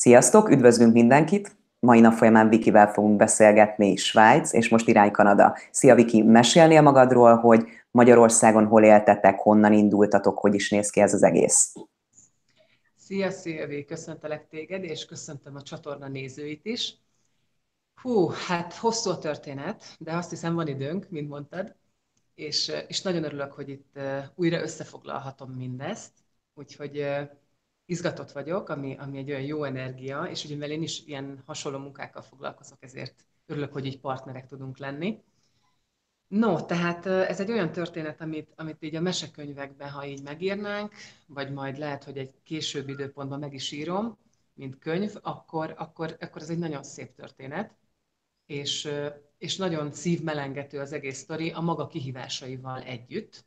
Sziasztok, üdvözlünk mindenkit! Mai nap folyamán Vikivel fogunk beszélgetni Svájc, és most irány Kanada. Szia Viki, mesélnél magadról, hogy Magyarországon hol éltetek, honnan indultatok, hogy is néz ki ez az egész? Szia Szilvi, köszöntelek téged, és köszöntöm a csatorna nézőit is. Hú, hát hosszú a történet, de azt hiszem van időnk, mint mondtad, és, és nagyon örülök, hogy itt újra összefoglalhatom mindezt, úgyhogy izgatott vagyok, ami, ami egy olyan jó energia, és ugye mivel én is ilyen hasonló munkákkal foglalkozok, ezért örülök, hogy így partnerek tudunk lenni. No, tehát ez egy olyan történet, amit, amit így a mesekönyvekben, ha így megírnánk, vagy majd lehet, hogy egy későbbi időpontban meg is írom, mint könyv, akkor, akkor, akkor ez egy nagyon szép történet, és, és nagyon szívmelengető az egész sztori a maga kihívásaival együtt.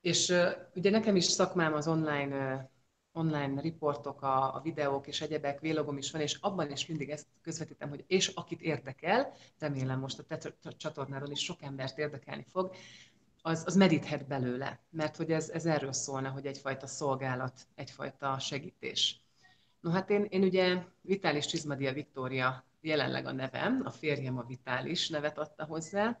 És ugye nekem is szakmám az online online riportok, a, a videók és egyebek, vlogom is van, és abban is mindig ezt közvetítem, hogy és akit érdekel, remélem most a te csatornáról is sok embert érdekelni fog, az, az medíthet belőle, mert hogy ez, ez erről szólna, hogy egyfajta szolgálat, egyfajta segítés. No hát én, én ugye Vitális Csizmadia Viktória jelenleg a nevem, a férjem a Vitális nevet adta hozzá,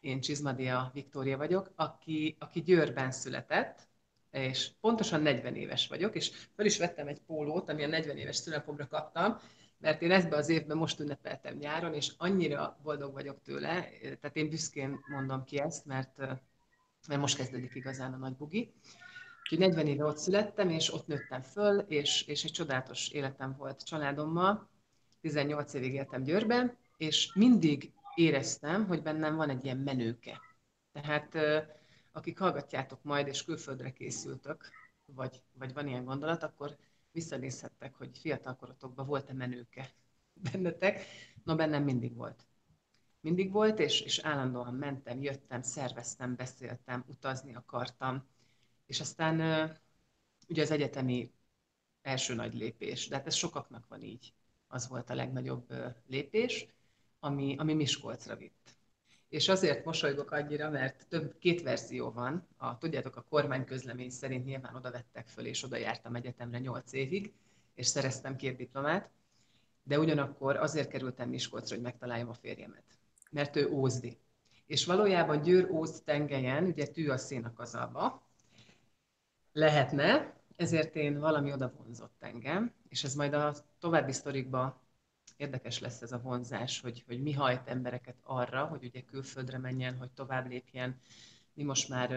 én Csizmadia Viktória vagyok, aki, aki Győrben született, és pontosan 40 éves vagyok, és fel is vettem egy pólót, ami a 40 éves szülinapomra kaptam, mert én ebben az évben most ünnepeltem nyáron, és annyira boldog vagyok tőle, tehát én büszkén mondom ki ezt, mert, mert most kezdődik igazán a nagy bugi. Úgyhogy 40 éve ott születtem, és ott nőttem föl, és, és egy csodálatos életem volt családommal. 18 évig éltem Győrben, és mindig éreztem, hogy bennem van egy ilyen menőke. Tehát akik hallgatjátok majd, és külföldre készültök, vagy, vagy van ilyen gondolat, akkor visszanézhettek, hogy fiatalkorotokban volt-e menőke bennetek. No, bennem mindig volt. Mindig volt, és, és állandóan mentem, jöttem, szerveztem, beszéltem, utazni akartam. És aztán ugye az egyetemi első nagy lépés, de hát ez sokaknak van így. Az volt a legnagyobb lépés, ami, ami Miskolcra vitt. És azért mosolygok annyira, mert több két verzió van. A, tudjátok, a kormány közlemény szerint nyilván oda vettek föl, és oda jártam egyetemre 8 évig, és szereztem két diplomát, de ugyanakkor azért kerültem Miskolcra, hogy megtaláljam a férjemet, mert ő ózdi. És valójában Győr Ózd tengelyen, ugye tű a szén a kazalba, lehetne, ezért én valami oda vonzott engem, és ez majd a további sztorikba érdekes lesz ez a vonzás, hogy, hogy mi hajt embereket arra, hogy ugye külföldre menjen, hogy tovább lépjen. Mi most már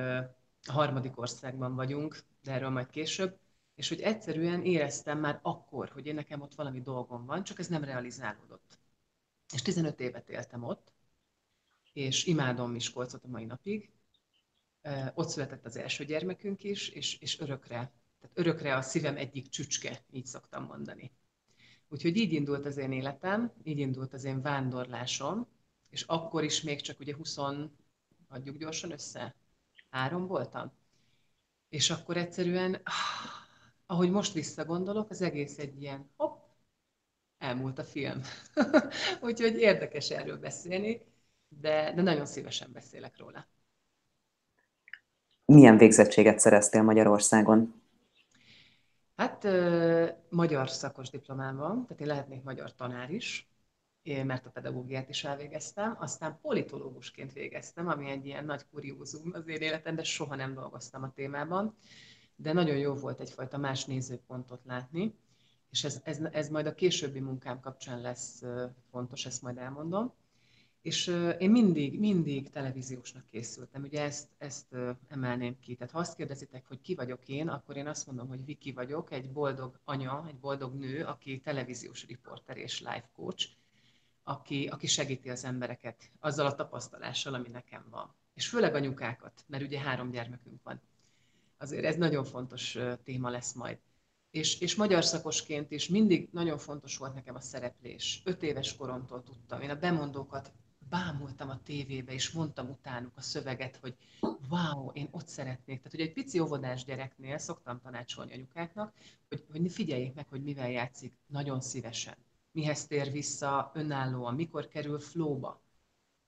a harmadik országban vagyunk, de erről majd később, és hogy egyszerűen éreztem már akkor, hogy én nekem ott valami dolgom van, csak ez nem realizálódott. És 15 évet éltem ott, és imádom Miskolcot a mai napig. Ott született az első gyermekünk is, és, és örökre, tehát örökre a szívem egyik csücske, így szoktam mondani. Úgyhogy így indult az én életem, így indult az én vándorlásom, és akkor is még csak ugye 20, adjuk gyorsan össze, három voltam. És akkor egyszerűen, ah, ahogy most visszagondolok, az egész egy ilyen hopp, elmúlt a film. Úgyhogy érdekes erről beszélni, de, de nagyon szívesen beszélek róla. Milyen végzettséget szereztél Magyarországon? Hát magyar szakos diplomám van, tehát én lehetnék magyar tanár is, mert a pedagógiát is elvégeztem, aztán politológusként végeztem, ami egy ilyen nagy kuriózum az én életemben, soha nem dolgoztam a témában, de nagyon jó volt egyfajta más nézőpontot látni, és ez, ez, ez majd a későbbi munkám kapcsán lesz fontos, ezt majd elmondom. És én mindig, mindig televíziósnak készültem. Ugye ezt, ezt emelném ki. Tehát ha azt kérdezitek, hogy ki vagyok én, akkor én azt mondom, hogy Viki vagyok, egy boldog anya, egy boldog nő, aki televíziós riporter és life coach, aki, aki segíti az embereket azzal a tapasztalással, ami nekem van. És főleg anyukákat, mert ugye három gyermekünk van. Azért ez nagyon fontos téma lesz majd. És, és magyar szakosként is mindig nagyon fontos volt nekem a szereplés. Öt éves koromtól tudtam. Én a bemondókat bámultam a tévébe, és mondtam utánuk a szöveget, hogy wow, én ott szeretnék. Tehát, hogy egy pici óvodás gyereknél szoktam tanácsolni anyukáknak, hogy, hogy figyeljék meg, hogy mivel játszik nagyon szívesen. Mihez tér vissza önállóan, mikor kerül flóba.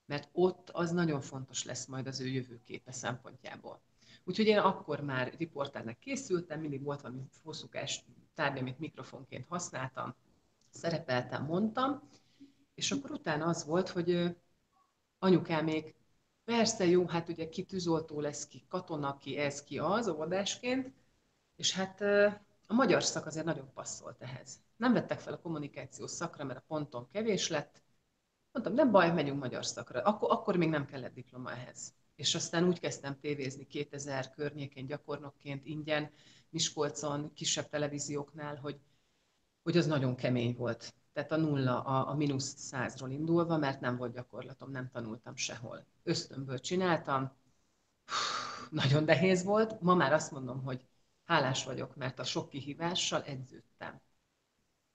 Mert ott az nagyon fontos lesz majd az ő jövőképe szempontjából. Úgyhogy én akkor már riporternek készültem, mindig volt valami hosszúkás tárgy, amit mikrofonként használtam, szerepeltem, mondtam, és akkor utána az volt, hogy anyukámék, persze jó, hát ugye ki tűzoltó lesz, ki katona, ki ez, ki az, óvodásként, és hát a magyar szak azért nagyon passzolt ehhez. Nem vettek fel a kommunikációs szakra, mert a ponton kevés lett. Mondtam, nem baj, megyünk magyar szakra. Akkor, akkor még nem kellett diploma ehhez. És aztán úgy kezdtem tévézni 2000 környékén gyakornokként ingyen, Miskolcon, kisebb televízióknál, hogy, hogy az nagyon kemény volt. Tehát a nulla, a, a mínusz százról indulva, mert nem volt gyakorlatom, nem tanultam sehol. Ösztönből csináltam, nagyon nehéz volt. Ma már azt mondom, hogy hálás vagyok, mert a sok kihívással edződtem.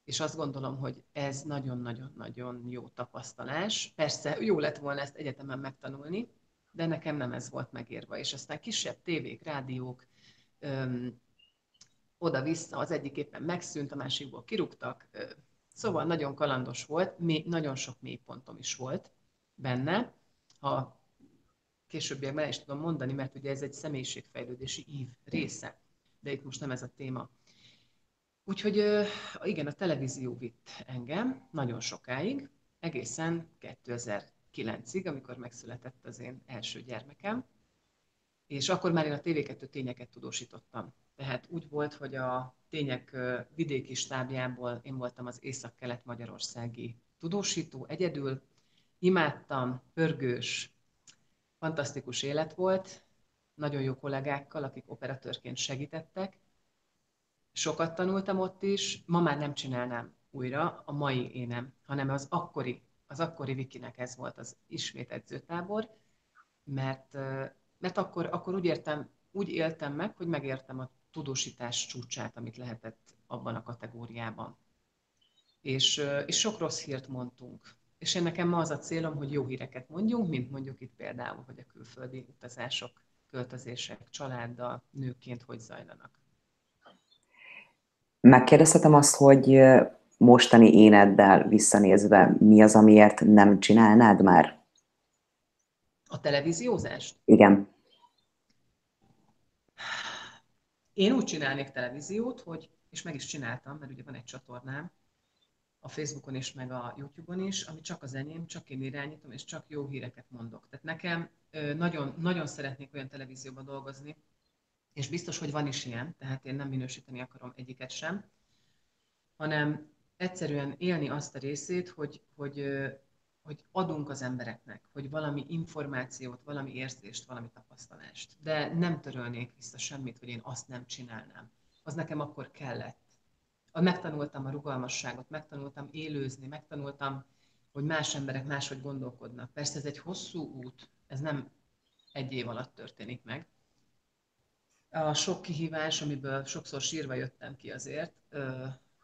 És azt gondolom, hogy ez nagyon-nagyon-nagyon jó tapasztalás. Persze jó lett volna ezt egyetemen megtanulni, de nekem nem ez volt megérve. És aztán kisebb tévék, rádiók, öm, oda-vissza, az egyik éppen megszűnt, a másikból kirúgtak. Szóval nagyon kalandos volt, nagyon sok mélypontom is volt benne. Ha későbbiekben is tudom mondani, mert ugye ez egy személyiségfejlődési ív része de itt most nem ez a téma. Úgyhogy igen, a televízió vitt engem nagyon sokáig, egészen 2009-ig, amikor megszületett az én első gyermekem, és akkor már én a TV2 tényeket tudósítottam. Tehát úgy volt, hogy a tények vidéki stábjából én voltam az észak-kelet-magyarországi tudósító egyedül. Imádtam, pörgős, fantasztikus élet volt, nagyon jó kollégákkal, akik operatőrként segítettek. Sokat tanultam ott is, ma már nem csinálnám újra, a mai énem, hanem az akkori, az akkori Vikinek ez volt az ismét edzőtábor, mert, mert akkor, akkor úgy, értem, úgy éltem meg, hogy megértem a tudósítás csúcsát, amit lehetett abban a kategóriában. És, és sok rossz hírt mondtunk. És én nekem ma az a célom, hogy jó híreket mondjunk, mint mondjuk itt például, hogy a külföldi utazások költözések családdal, nőként hogy zajlanak. Megkérdezhetem azt, hogy mostani éneddel visszanézve mi az, amiért nem csinálnád már? A televíziózást? Igen. Én úgy csinálnék televíziót, hogy, és meg is csináltam, mert ugye van egy csatornám, a Facebookon is, meg a YouTube-on is, ami csak az enyém, csak én irányítom, és csak jó híreket mondok. Tehát nekem nagyon, nagyon szeretnék olyan televízióban dolgozni, és biztos, hogy van is ilyen, tehát én nem minősíteni akarom egyiket sem, hanem egyszerűen élni azt a részét, hogy, hogy, hogy adunk az embereknek, hogy valami információt, valami érzést, valami tapasztalást. De nem törölnék vissza semmit, hogy én azt nem csinálnám. Az nekem akkor kellett. Megtanultam a rugalmasságot, megtanultam élőzni, megtanultam, hogy más emberek máshogy gondolkodnak. Persze ez egy hosszú út, ez nem egy év alatt történik meg. A sok kihívás, amiből sokszor sírva jöttem ki azért,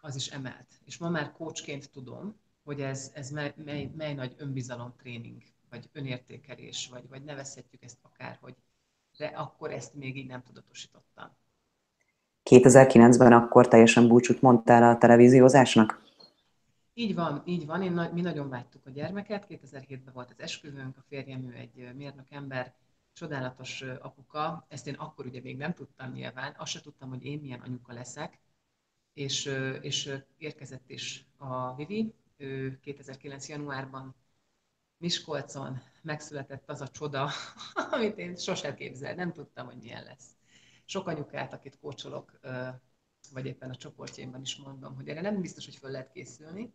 az is emelt. És ma már coachként tudom, hogy ez, ez mely, mely, mely nagy önbizalom tréning, vagy önértékelés, vagy, vagy nevezhetjük ezt akárhogy, de akkor ezt még így nem tudatosítottam. 2009-ben akkor teljesen búcsút mondtál a televíziózásnak? Így van, így van. Én, mi nagyon vágytuk a gyermeket. 2007-ben volt az esküvőnk, a férjem ő egy mérnök ember, csodálatos apuka. Ezt én akkor ugye még nem tudtam nyilván. Azt se tudtam, hogy én milyen anyuka leszek. És, és érkezett is a Vivi. Ő 2009. januárban Miskolcon megszületett az a csoda, amit én sosem képzel, nem tudtam, hogy milyen lesz. Sok anyukát, akit kócsolok, vagy éppen a csoportjaimban is mondom, hogy erre nem biztos, hogy föl lehet készülni,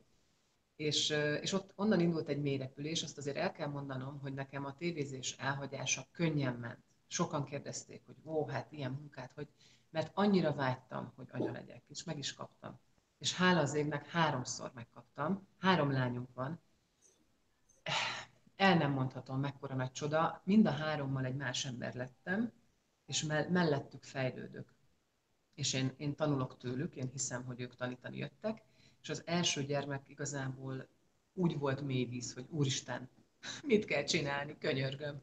és, és ott onnan indult egy mélyrepülés, azt azért el kell mondanom, hogy nekem a tévézés elhagyása könnyen ment. Sokan kérdezték, hogy ó, hát ilyen munkát, hogy, mert annyira vágytam, hogy anya legyek, és meg is kaptam. És hála az égnek háromszor megkaptam, három lányunk van, el nem mondhatom, mekkora nagy csoda, mind a hárommal egy más ember lettem, és mellettük fejlődök. És én, én tanulok tőlük, én hiszem, hogy ők tanítani jöttek, és az első gyermek igazából úgy volt mély víz, hogy úristen, mit kell csinálni, könyörgöm.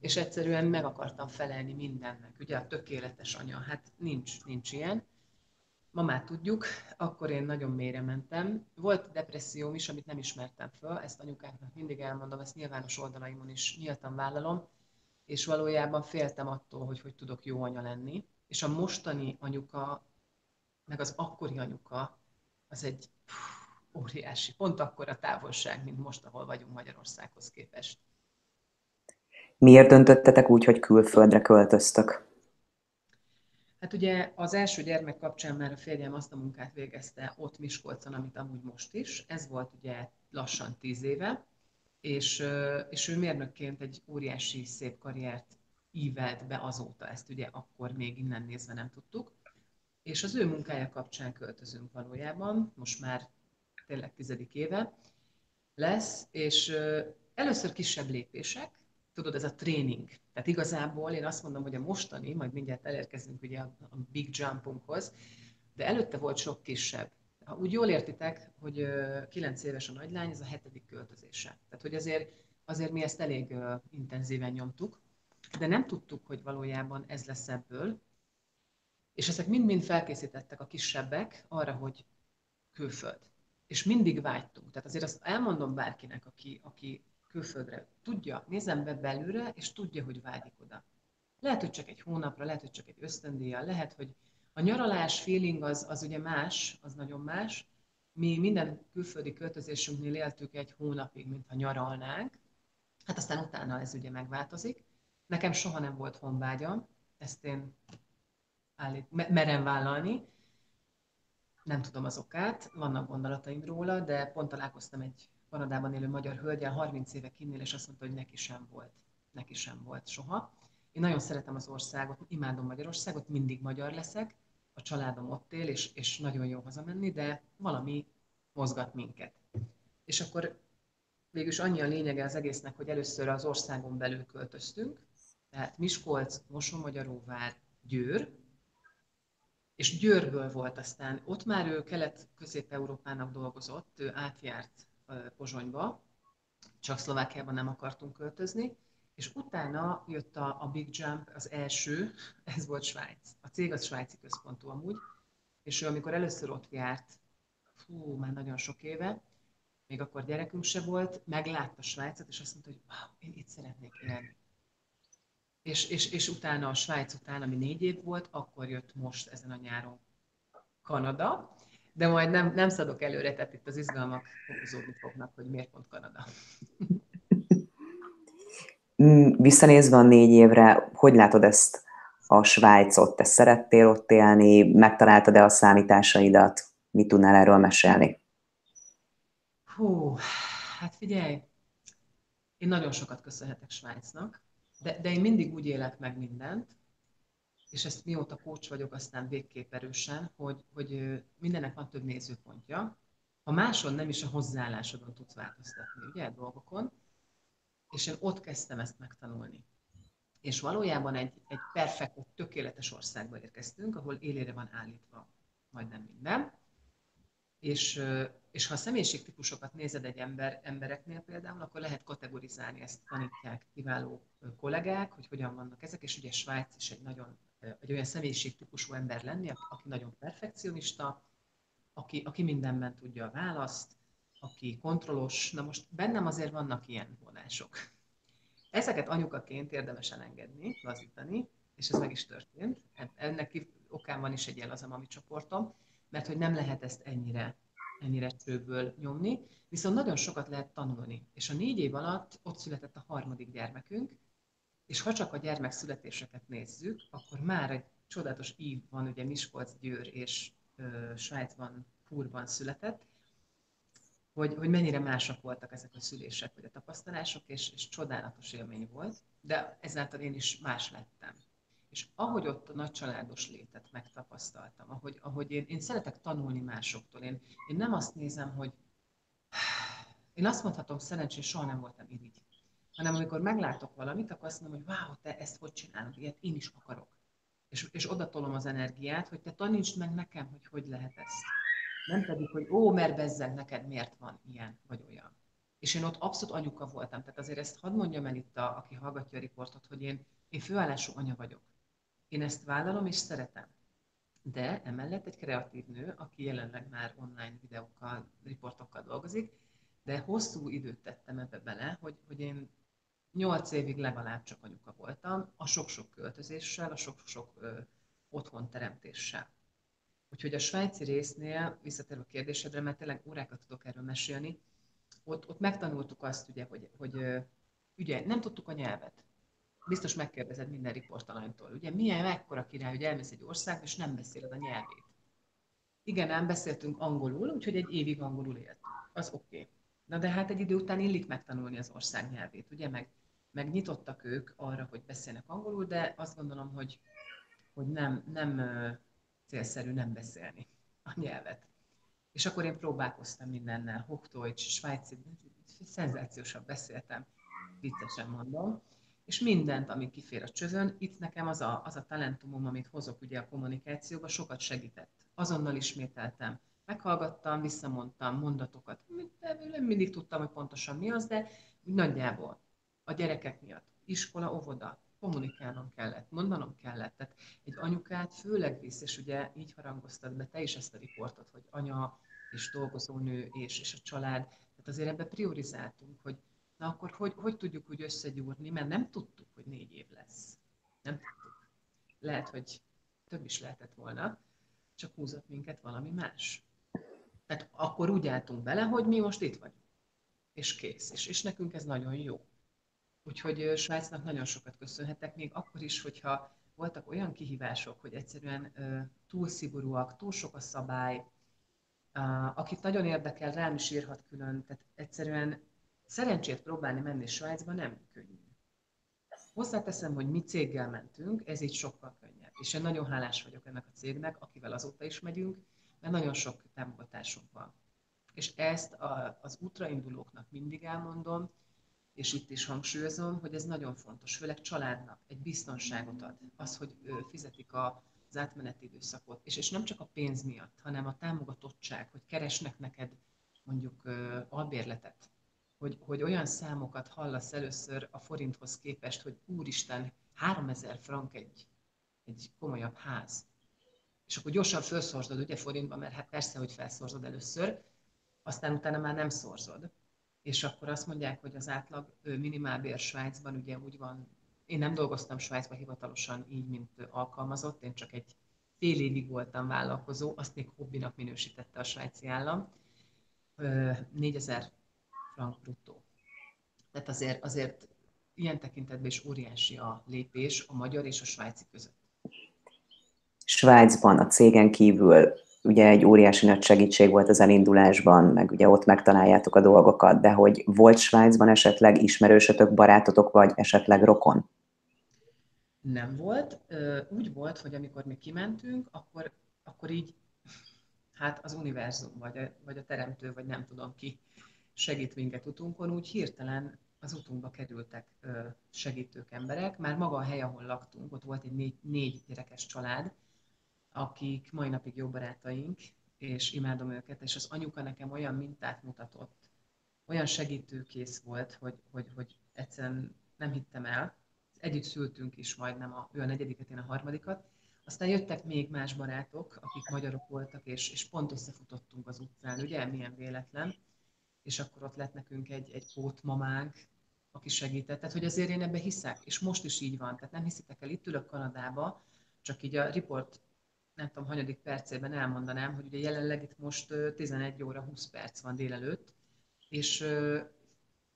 És egyszerűen meg akartam felelni mindennek. Ugye a tökéletes anya, hát nincs, nincs ilyen. Ma már tudjuk, akkor én nagyon mélyre mentem. Volt depresszióm is, amit nem ismertem föl, ezt anyukáknak mindig elmondom, ezt nyilvános oldalaimon is nyíltan vállalom, és valójában féltem attól, hogy hogy tudok jó anya lenni. És a mostani anyuka meg az akkori anyuka, az egy óriási, pont akkor a távolság, mint most, ahol vagyunk Magyarországhoz képest. Miért döntöttetek úgy, hogy külföldre költöztök? Hát ugye az első gyermek kapcsán már a férjem azt a munkát végezte ott Miskolcon, amit amúgy most is. Ez volt ugye lassan tíz éve, és, és ő mérnökként egy óriási szép karriert ívelt be azóta, ezt ugye akkor még innen nézve nem tudtuk. És az ő munkája kapcsán költözünk valójában, most már tényleg tizedik éve lesz, és először kisebb lépések, tudod, ez a tréning. Tehát igazából én azt mondom, hogy a mostani, majd mindjárt elérkezünk ugye a, big jumpunkhoz, de előtte volt sok kisebb. Ha úgy jól értitek, hogy kilenc éves a nagylány, ez a hetedik költözése. Tehát, hogy azért, azért mi ezt elég intenzíven nyomtuk, de nem tudtuk, hogy valójában ez lesz ebből. És ezek mind-mind felkészítettek a kisebbek arra, hogy külföld. És mindig vágytunk. Tehát azért azt elmondom bárkinek, aki, aki külföldre. Tudja, nézem be belőle, és tudja, hogy vágyik oda. Lehet, hogy csak egy hónapra, lehet, hogy csak egy ösztöndíjjal, lehet, hogy a nyaralás feeling az, az ugye más, az nagyon más. Mi minden külföldi költözésünknél éltük egy hónapig, mintha nyaralnánk. Hát aztán utána ez ugye megváltozik. Nekem soha nem volt honvágyam, ezt én állít, merem vállalni. Nem tudom az okát, vannak gondolataim róla, de pont találkoztam egy Kanadában élő magyar hölgyel 30 éve kinnél, és azt mondta, hogy neki sem volt. Neki sem volt soha. Én nagyon szeretem az országot, imádom Magyarországot, mindig magyar leszek, a családom ott él, és, és nagyon jó hazamenni, de valami mozgat minket. És akkor végülis annyi a lényege az egésznek, hogy először az országon belül költöztünk, tehát Miskolc, Mosonmagyaróvár, Győr, és Győrből volt aztán, ott már ő Kelet-Közép-Európának dolgozott, ő átjárt Pozsonyba, csak Szlovákiában nem akartunk költözni, és utána jött a, a Big Jump, az első, ez volt Svájc. A cég az svájci központú amúgy, és ő amikor először ott járt, fú, már nagyon sok éve, még akkor gyerekünk se volt, meglátta Svájcot, és azt mondta, hogy wow, én itt szeretnék élni. És, és, és utána a Svájc után, ami négy év volt, akkor jött most ezen a nyáron Kanada, de majd nem, nem szadok előre, tehát itt az izgalmak fokozódni fognak, hogy miért pont Kanada. Mm, visszanézve a négy évre, hogy látod ezt a Svájcot? Te szerettél ott élni? Megtaláltad-e a számításaidat? Mit tudnál erről mesélni? Hú, hát figyelj, én nagyon sokat köszönhetek Svájcnak, de, de én mindig úgy élek meg mindent, és ezt mióta kócs vagyok, aztán végképp erősen, hogy, hogy mindennek van több nézőpontja. Ha máson nem is a hozzáállásodon tudsz változtatni, ugye, dolgokon, és én ott kezdtem ezt megtanulni. És valójában egy, egy perfekt, tökéletes országba érkeztünk, ahol élére van állítva majdnem minden. És, és ha a személyiségtípusokat nézed egy ember, embereknél például, akkor lehet kategorizálni, ezt tanítják kiváló kollégák, hogy hogyan vannak ezek, és ugye Svájc is egy nagyon egy olyan személyiségtípusú ember lenni, aki nagyon perfekcionista, aki, aki mindenben tudja a választ, aki kontrollos. Na most bennem azért vannak ilyen vonások. Ezeket anyukaként érdemes elengedni, lazítani, és ez meg is történt. Ennek okán van is egy jel az a mami csoportom, mert hogy nem lehet ezt ennyire, ennyire csőből nyomni, viszont nagyon sokat lehet tanulni. És a négy év alatt ott született a harmadik gyermekünk, és ha csak a gyermekszületéseket nézzük, akkor már egy csodálatos ív van, ugye Miskolc, Győr és ö, Svájcban, Furban született, hogy, hogy mennyire másak voltak ezek a szülések, vagy a tapasztalások, és, és csodálatos élmény volt, de ezáltal én is más lettem. És ahogy ott a nagycsaládos létet megtapasztaltam, ahogy, ahogy én, én szeretek tanulni másoktól, én, én nem azt nézem, hogy én azt mondhatom, szerencsés, soha nem voltam irigy hanem amikor meglátok valamit, akkor azt mondom, hogy wow, te ezt hogy csinálod, ilyet én is akarok. És, és oda tolom az energiát, hogy te tanítsd meg nekem, hogy hogy lehet ezt. Nem pedig, hogy ó, mert bezzeg neked miért van ilyen vagy olyan. És én ott abszolút anyuka voltam. Tehát azért ezt hadd mondjam el itt, a, aki hallgatja a riportot, hogy én, én főállású anya vagyok. Én ezt vállalom és szeretem. De emellett egy kreatív nő, aki jelenleg már online videókkal, riportokkal dolgozik, de hosszú időt tettem ebbe bele, hogy, hogy én Nyolc évig legalább csak anyuka voltam, a sok-sok költözéssel, a sok-sok otthon teremtéssel. Úgyhogy a svájci résznél, visszatérve a kérdésedre, mert tényleg órákat tudok erről mesélni, ott, ott megtanultuk azt, ugye, hogy, hogy ugye nem tudtuk a nyelvet. Biztos megkérdezed minden riportalanytól, ugye milyen, mekkora király, hogy elmész egy országba, és nem beszéled a nyelvét. Igen, nem beszéltünk angolul, úgyhogy egy évig angolul éltünk. Az oké. Okay. Na de hát egy idő után illik megtanulni az ország nyelvét, ugye? Meg, meg nyitottak ők arra, hogy beszélnek angolul, de azt gondolom, hogy, hogy nem, nem célszerű nem beszélni a nyelvet. És akkor én próbálkoztam mindennel, Hochdeutsch, svájci, szenzációsabb beszéltem, viccesen mondom, és mindent, ami kifér a csövön, itt nekem az a, az a talentumom, amit hozok ugye a kommunikációba, sokat segített. Azonnal ismételtem, meghallgattam, visszamondtam mondatokat. Nem mindig tudtam, hogy pontosan mi az, de úgy nagyjából a gyerekek miatt. Iskola, óvoda, kommunikálnom kellett, mondanom kellett. Tehát egy anyukát főleg visz, és ugye így harangoztad be te is ezt a riportot, hogy anya és dolgozónő és, és a család. Tehát azért ebbe priorizáltunk, hogy na akkor hogy, hogy tudjuk úgy összegyúrni, mert nem tudtuk, hogy négy év lesz. Nem tudtuk. Lehet, hogy több is lehetett volna, csak húzott minket valami más. Tehát akkor úgy álltunk bele, hogy mi most itt vagyunk. És kész. És, és nekünk ez nagyon jó. Úgyhogy Svájcnak nagyon sokat köszönhetek, még akkor is, hogyha voltak olyan kihívások, hogy egyszerűen túl szigorúak, túl sok a szabály, akit nagyon érdekel, rám is írhat külön, tehát egyszerűen szerencsét próbálni menni Svájcba nem könnyű. Hozzáteszem, hogy mi céggel mentünk, ez így sokkal könnyebb. És én nagyon hálás vagyok ennek a cégnek, akivel azóta is megyünk, mert nagyon sok támogatásunk van. És ezt a, az útraindulóknak mindig elmondom, és itt is hangsúlyozom, hogy ez nagyon fontos, főleg családnak egy biztonságot ad. Az, hogy fizetik a, az átmeneti időszakot, és, és nem csak a pénz miatt, hanem a támogatottság, hogy keresnek neked mondjuk albérletet, hogy, hogy olyan számokat hallasz először a forinthoz képest, hogy úristen, 3000 frank egy, egy komolyabb ház. És akkor gyorsan felszorzod ugye forintba, mert hát persze, hogy felszorzod először, aztán utána már nem szorzod és akkor azt mondják, hogy az átlag minimálbér Svájcban ugye úgy van, én nem dolgoztam Svájcban hivatalosan így, mint alkalmazott, én csak egy fél évig voltam vállalkozó, azt még hobbinak minősítette a svájci állam, 4000 frank bruttó. Tehát azért, azért ilyen tekintetben is óriási a lépés a magyar és a svájci között. Svájcban a cégen kívül ugye egy óriási nagy segítség volt az elindulásban, meg ugye ott megtaláljátok a dolgokat, de hogy volt Svájcban esetleg ismerősötök, barátotok, vagy esetleg rokon? Nem volt. Úgy volt, hogy amikor mi kimentünk, akkor, akkor így, hát az univerzum, vagy a, vagy a teremtő, vagy nem tudom ki segít minket utunkon, úgy hirtelen az utunkba kerültek segítők emberek. Már maga a hely, ahol laktunk, ott volt egy négy, négy gyerekes család, akik mai napig jó barátaink, és imádom őket, és az anyuka nekem olyan mintát mutatott, olyan segítőkész volt, hogy, hogy, hogy egyszerűen nem hittem el. Együtt szültünk is majdnem, a, ő a negyediket, én a harmadikat. Aztán jöttek még más barátok, akik magyarok voltak, és, és pont összefutottunk az utcán, ugye, milyen véletlen. És akkor ott lett nekünk egy, egy pótmamánk, aki segített. Tehát, hogy azért én ebbe hiszek, és most is így van. Tehát nem hiszitek el, itt ülök Kanadába, csak így a report nem tudom, hanyadik percében elmondanám, hogy ugye jelenleg itt most 11 óra 20 perc van délelőtt, és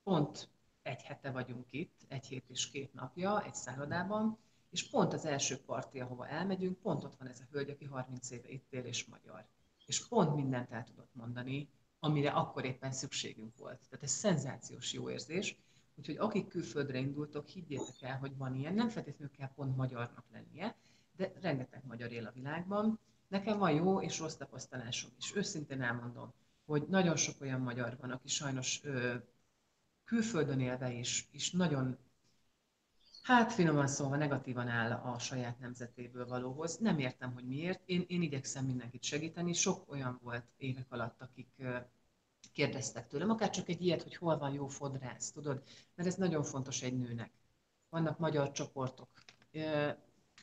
pont egy hete vagyunk itt, egy hét és két napja, egy szállodában, és pont az első parti, ahova elmegyünk, pont ott van ez a hölgy, aki 30 éve itt él és magyar. És pont mindent el tudott mondani, amire akkor éppen szükségünk volt. Tehát ez szenzációs jó érzés. Úgyhogy akik külföldre indultok, higgyétek el, hogy van ilyen, nem feltétlenül kell pont magyarnak lennie, de rengeteg magyar él a világban. Nekem van jó és rossz tapasztalásom is. Őszintén elmondom, hogy nagyon sok olyan magyar van, aki sajnos ö, külföldön élve is, is nagyon, hát finoman szólva negatívan áll a saját nemzetéből valóhoz. Nem értem, hogy miért. Én, én igyekszem mindenkit segíteni. Sok olyan volt évek alatt, akik ö, kérdeztek tőlem, akár csak egy ilyet, hogy hol van jó fodrász, tudod? Mert ez nagyon fontos egy nőnek. Vannak magyar csoportok.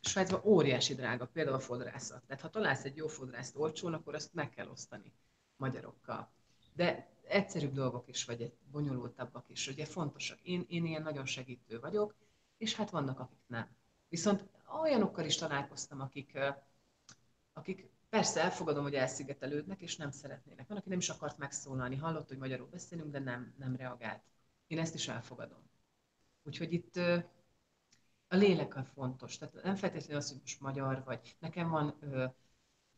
Svájcban óriási drága, például a fodrászat. Tehát ha találsz egy jó fodrászt olcsón, akkor azt meg kell osztani magyarokkal. De egyszerűbb dolgok is, vagy egy bonyolultabbak is, ugye fontosak. Én, én ilyen nagyon segítő vagyok, és hát vannak, akik nem. Viszont olyanokkal is találkoztam, akik, akik Persze elfogadom, hogy elszigetelődnek, és nem szeretnének. Van, aki nem is akart megszólalni, hallott, hogy magyarul beszélünk, de nem, nem reagált. Én ezt is elfogadom. Úgyhogy itt a lélek a fontos. Tehát nem feltétlenül az, hogy most magyar vagy. Nekem van ö,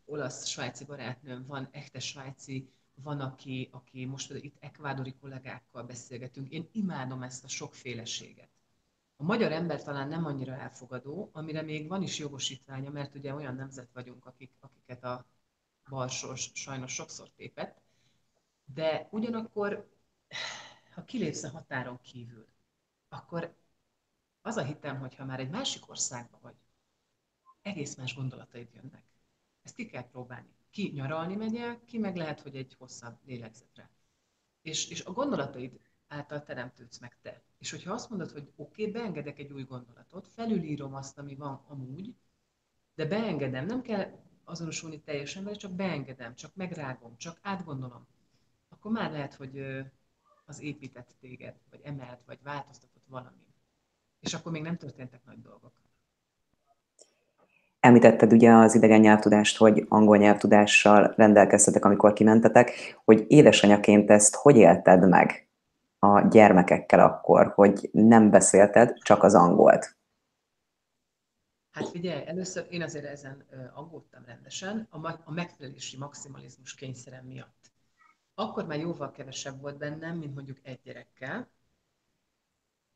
olasz-svájci barátnőm, van echte svájci, van, aki, aki most itt ekvádori kollégákkal beszélgetünk. Én imádom ezt a sokféleséget. A magyar ember talán nem annyira elfogadó, amire még van is jogosítványa, mert ugye olyan nemzet vagyunk, akik, akiket a balsors sajnos sokszor tépett, de ugyanakkor, ha kilépsz a határon kívül, akkor az a hitem, hogy ha már egy másik országban vagy, egész más gondolataid jönnek. Ezt ki kell próbálni. Ki nyaralni megy ki meg lehet, hogy egy hosszabb lélegzetre. És, és a gondolataid által teremtődsz meg te. És hogyha azt mondod, hogy oké, okay, beengedek egy új gondolatot, felülírom azt, ami van amúgy, de beengedem, nem kell azonosulni teljesen vele, csak beengedem, csak megrágom, csak átgondolom, akkor már lehet, hogy az épített téged, vagy emelt, vagy változtatott valami. És akkor még nem történtek nagy dolgok. Említetted ugye az idegen nyelvtudást, hogy angol nyelvtudással rendelkeztetek, amikor kimentetek, hogy édesanyaként ezt hogy élted meg a gyermekekkel akkor, hogy nem beszélted csak az angolt? Hát figyelj, először én azért ezen aggódtam rendesen, a, megfelelési maximalizmus kényszerem miatt. Akkor már jóval kevesebb volt bennem, mint mondjuk egy gyerekkel.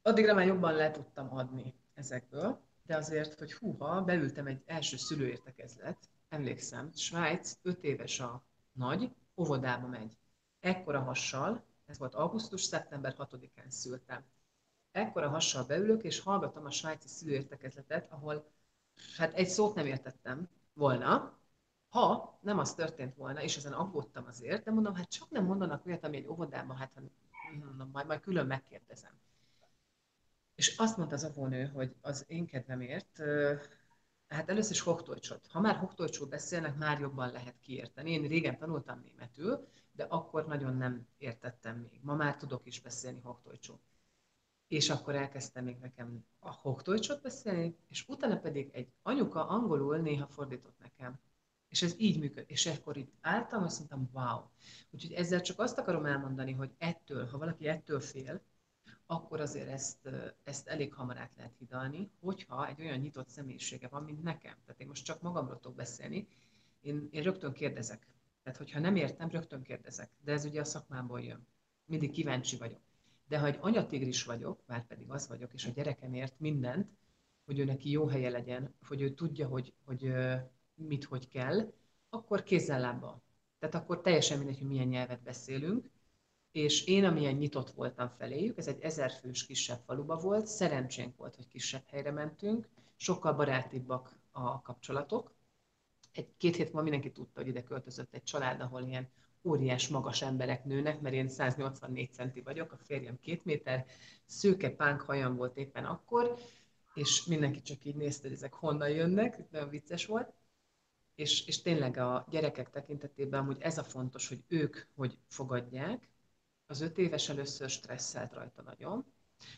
Addigra már jobban le tudtam adni ezekből, de azért, hogy húha, beültem egy első szülőértekezlet, emlékszem, Svájc, öt éves a nagy, óvodába megy. Ekkora hassal, ez volt augusztus, szeptember 6-án szültem. Ekkora hassal beülök, és hallgatom a svájci szülőértekezletet, ahol hát egy szót nem értettem volna, ha nem az történt volna, és ezen aggódtam azért, de mondom, hát csak nem mondanak olyat, ami egy óvodában, hát mondom, majd, majd külön megkérdezem. És azt mondta az óvónő, hogy az én kedvemért, hát először is hoktojcsot. Ha már hoktojcsot beszélnek, már jobban lehet kiérteni. Én régen tanultam németül, de akkor nagyon nem értettem még. Ma már tudok is beszélni hoktojcsot. És akkor elkezdtem még nekem a hoktojcsot beszélni, és utána pedig egy anyuka angolul néha fordított nekem. És ez így működik. És akkor itt álltam, azt mondtam, wow. Úgyhogy ezzel csak azt akarom elmondani, hogy ettől, ha valaki ettől fél, akkor azért ezt, ezt elég hamar át lehet hidalni, hogyha egy olyan nyitott személyisége van, mint nekem. Tehát én most csak magamról tudok beszélni, én, én rögtön kérdezek. Tehát, hogyha nem értem, rögtön kérdezek. De ez ugye a szakmámból jön. Mindig kíváncsi vagyok. De ha egy anyatigris vagyok, már pedig az vagyok, és a gyerekem ért mindent, hogy ő neki jó helye legyen, hogy ő tudja, hogy, hogy mit, hogy kell, akkor kézzel lábba. Tehát akkor teljesen mindegy, hogy milyen nyelvet beszélünk, és én, amilyen nyitott voltam feléjük, ez egy ezerfős kisebb faluba volt, szerencsénk volt, hogy kisebb helyre mentünk, sokkal barátibbak a kapcsolatok. Egy-két hét múlva mindenki tudta, hogy ide költözött egy család, ahol ilyen óriás magas emberek nőnek, mert én 184 centi vagyok, a férjem két méter, szőke pánk hajam volt éppen akkor, és mindenki csak így nézte, hogy ezek honnan jönnek, nagyon vicces volt. És, és tényleg a gyerekek tekintetében, hogy ez a fontos, hogy ők hogy fogadják, az öt éves először stresszelt rajta nagyon.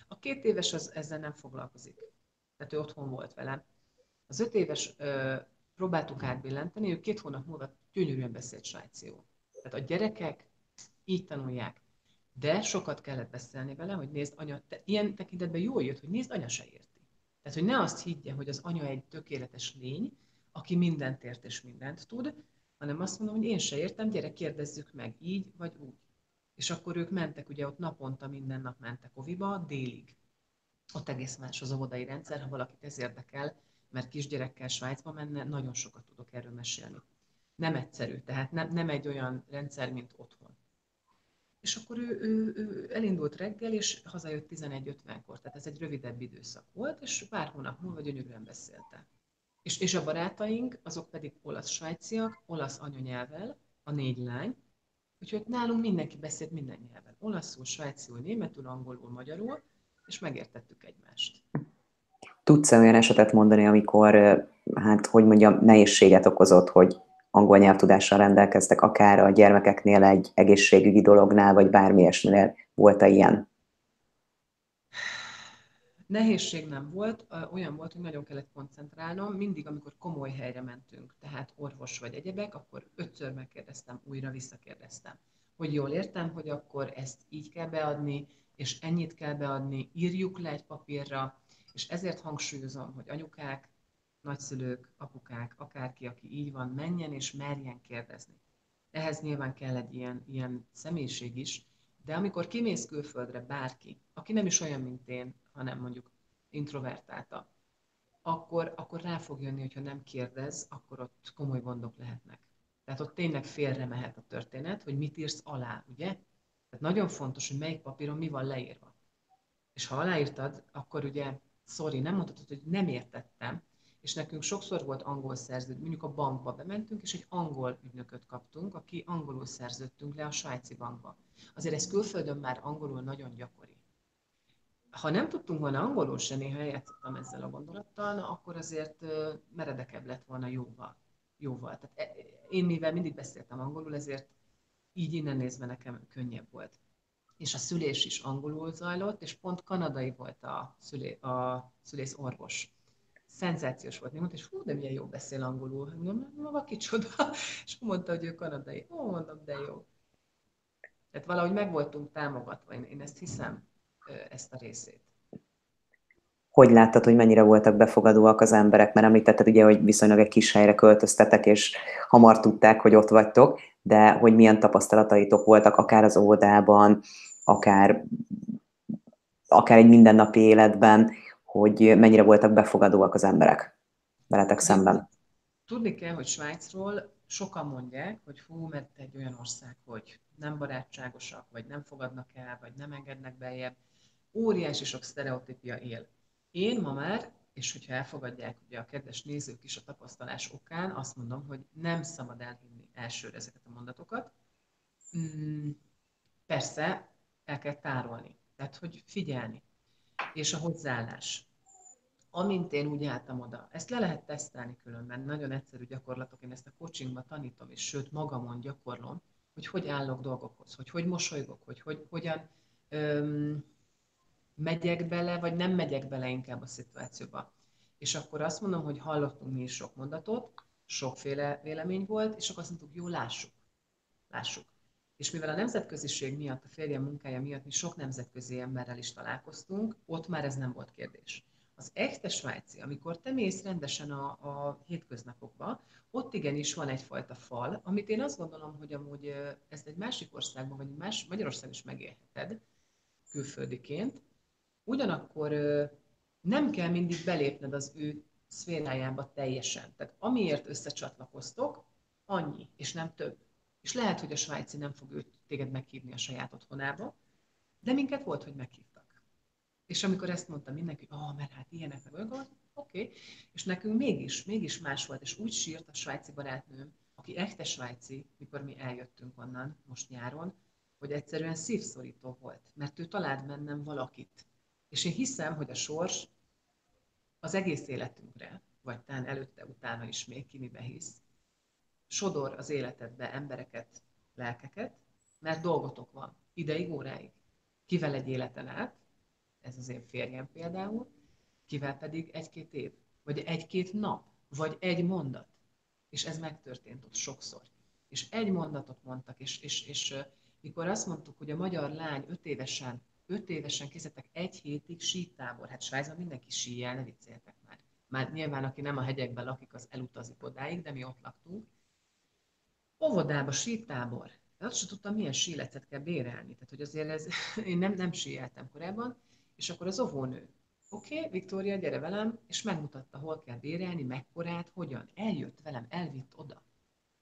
A két éves az ezzel nem foglalkozik. Tehát ő otthon volt velem. Az öt éves ö, próbáltuk átbillenteni, ő két hónap múlva gyönyörűen beszélt svájciul. Tehát a gyerekek így tanulják. De sokat kellett beszélni vele, hogy nézd, anya, te ilyen tekintetben jól jött, hogy nézd, anya se érti. Tehát, hogy ne azt higgye, hogy az anya egy tökéletes lény, aki mindent ért és mindent tud, hanem azt mondom, hogy én se értem, gyere, kérdezzük meg, így vagy úgy. És akkor ők mentek, ugye ott naponta minden nap mentek oviba, délig. Ott egész más az óvodai rendszer, ha valakit ez érdekel, mert kisgyerekkel Svájcba menne, nagyon sokat tudok erről mesélni. Nem egyszerű, tehát nem, nem egy olyan rendszer, mint otthon. És akkor ő, ő, ő elindult reggel, és hazajött 11.50-kor, tehát ez egy rövidebb időszak volt, és pár hónap múlva gyönyörűen beszélte. És, és a barátaink, azok pedig olasz-svájciak, olasz anyanyelvel, a négy lány, Úgyhogy nálunk mindenki beszélt minden nyelven. Olaszul, svájciul, németül, angolul, magyarul, és megértettük egymást. Tudsz-e olyan esetet mondani, amikor, hát hogy mondjam, nehézséget okozott, hogy angol nyelvtudással rendelkeztek, akár a gyermekeknél egy egészségügyi dolognál, vagy bármi ilyesminél volt-e ilyen? Nehézség nem volt, olyan volt, hogy nagyon kellett koncentrálnom, mindig, amikor komoly helyre mentünk, tehát orvos vagy egyebek, akkor ötször megkérdeztem, újra visszakérdeztem, hogy jól értem, hogy akkor ezt így kell beadni, és ennyit kell beadni, írjuk le egy papírra, és ezért hangsúlyozom, hogy anyukák, nagyszülők, apukák, akárki, aki így van, menjen és merjen kérdezni. Ehhez nyilván kell egy ilyen, ilyen személyiség is, de amikor kimész külföldre bárki, aki nem is olyan, mint én, hanem mondjuk introvertálta, akkor, akkor rá fog jönni, hogyha nem kérdez, akkor ott komoly gondok lehetnek. Tehát ott tényleg félre mehet a történet, hogy mit írsz alá, ugye? Tehát nagyon fontos, hogy melyik papíron mi van leírva. És ha aláírtad, akkor ugye, sorry, nem mondhatod, hogy nem értettem, és nekünk sokszor volt angol szerződ, mondjuk a bankba bementünk, és egy angol ügynököt kaptunk, aki angolul szerződtünk le a svájci bankba. Azért ez külföldön már angolul nagyon gyakori. Ha nem tudtunk volna angolul se, néha eljátszottam ezzel a gondolattal, na, akkor azért meredekebb lett volna jóval. jóval. Tehát e, én mivel mindig beszéltem angolul, ezért így innen nézve nekem könnyebb volt. És a szülés is angolul zajlott, és pont kanadai volt a, szülé, a szülész orvos szenzációs volt. Mondta, és hú, de milyen jó beszél angolul. Mondom, maga kicsoda. És mondta, hogy ő kanadai. Ó, mondom, de jó. Tehát valahogy meg voltunk támogatva, én, én ezt hiszem, ezt a részét. Hogy láttad, hogy mennyire voltak befogadóak az emberek? Mert említetted ugye, hogy viszonylag egy kis helyre költöztetek, és hamar tudták, hogy ott vagytok, de hogy milyen tapasztalataitok voltak, akár az óvodában, akár, akár egy mindennapi életben, hogy mennyire voltak befogadóak az emberek veletek szemben. Tudni kell, hogy Svájcról sokan mondják, hogy hú, mert egy olyan ország, hogy nem barátságosak, vagy nem fogadnak el, vagy nem engednek beljebb. Óriási sok sztereotípia él. Én ma már, és hogyha elfogadják ugye a kedves nézők is a tapasztalás okán, azt mondom, hogy nem szabad elhinni elsőre ezeket a mondatokat. Mm, persze, el kell tárolni. Tehát, hogy figyelni. És a hozzáállás amint én úgy álltam oda. Ezt le lehet tesztelni különben, nagyon egyszerű gyakorlatok, én ezt a coachingban tanítom, és sőt magamon gyakorlom, hogy hogy állok dolgokhoz, hogy hogy mosolygok, hogy, hogy hogyan öm, megyek bele, vagy nem megyek bele inkább a szituációba. És akkor azt mondom, hogy hallottunk mi is sok mondatot, sokféle vélemény volt, és akkor azt mondtuk, jó, lássuk. Lássuk. És mivel a nemzetköziség miatt, a férjem munkája miatt mi sok nemzetközi emberrel is találkoztunk, ott már ez nem volt kérdés. Az echte svájci, amikor te mész rendesen a, a hétköznapokba, ott igenis van egyfajta fal, amit én azt gondolom, hogy amúgy ezt egy másik országban, vagy más, Magyarországon is megélheted külföldiként. Ugyanakkor nem kell mindig belépned az ő szférájába teljesen. Tehát amiért összecsatlakoztok, annyi, és nem több. És lehet, hogy a svájci nem fog őt téged meghívni a saját otthonába, de minket volt, hogy meghívtak. És amikor ezt mondta mindenki, hogy oh, mert hát ilyenek meg oké. Okay. És nekünk mégis, mégis más volt, és úgy sírt a svájci barátnőm, aki echte svájci, mikor mi eljöttünk onnan most nyáron, hogy egyszerűen szívszorító volt, mert ő talált bennem valakit. És én hiszem, hogy a sors az egész életünkre, vagy talán előtte, utána is még ki mibe hisz, sodor az életedbe embereket, lelkeket, mert dolgotok van, ideig, óráig. Kivel egy életen át, ez az én férjem például, kivel pedig egy-két év, vagy egy-két nap, vagy egy mondat. És ez megtörtént ott sokszor. És egy mondatot mondtak, és, és, és mikor azt mondtuk, hogy a magyar lány öt évesen, öt évesen készítettek egy hétig sítábor, hát Svájcban mindenki síjel, ne vicceljetek már. Már nyilván, aki nem a hegyekben lakik, az elutazik odáig, de mi ott laktunk. Óvodába sítábor. De azt sem tudtam, milyen sílecet kell bérelni. Tehát, hogy azért ez, én nem, nem síeltem korábban, és akkor az óvónő, oké, okay, Viktória, gyere velem, és megmutatta, hol kell bérelni, mekkorát, hogyan. Eljött velem, elvitt oda.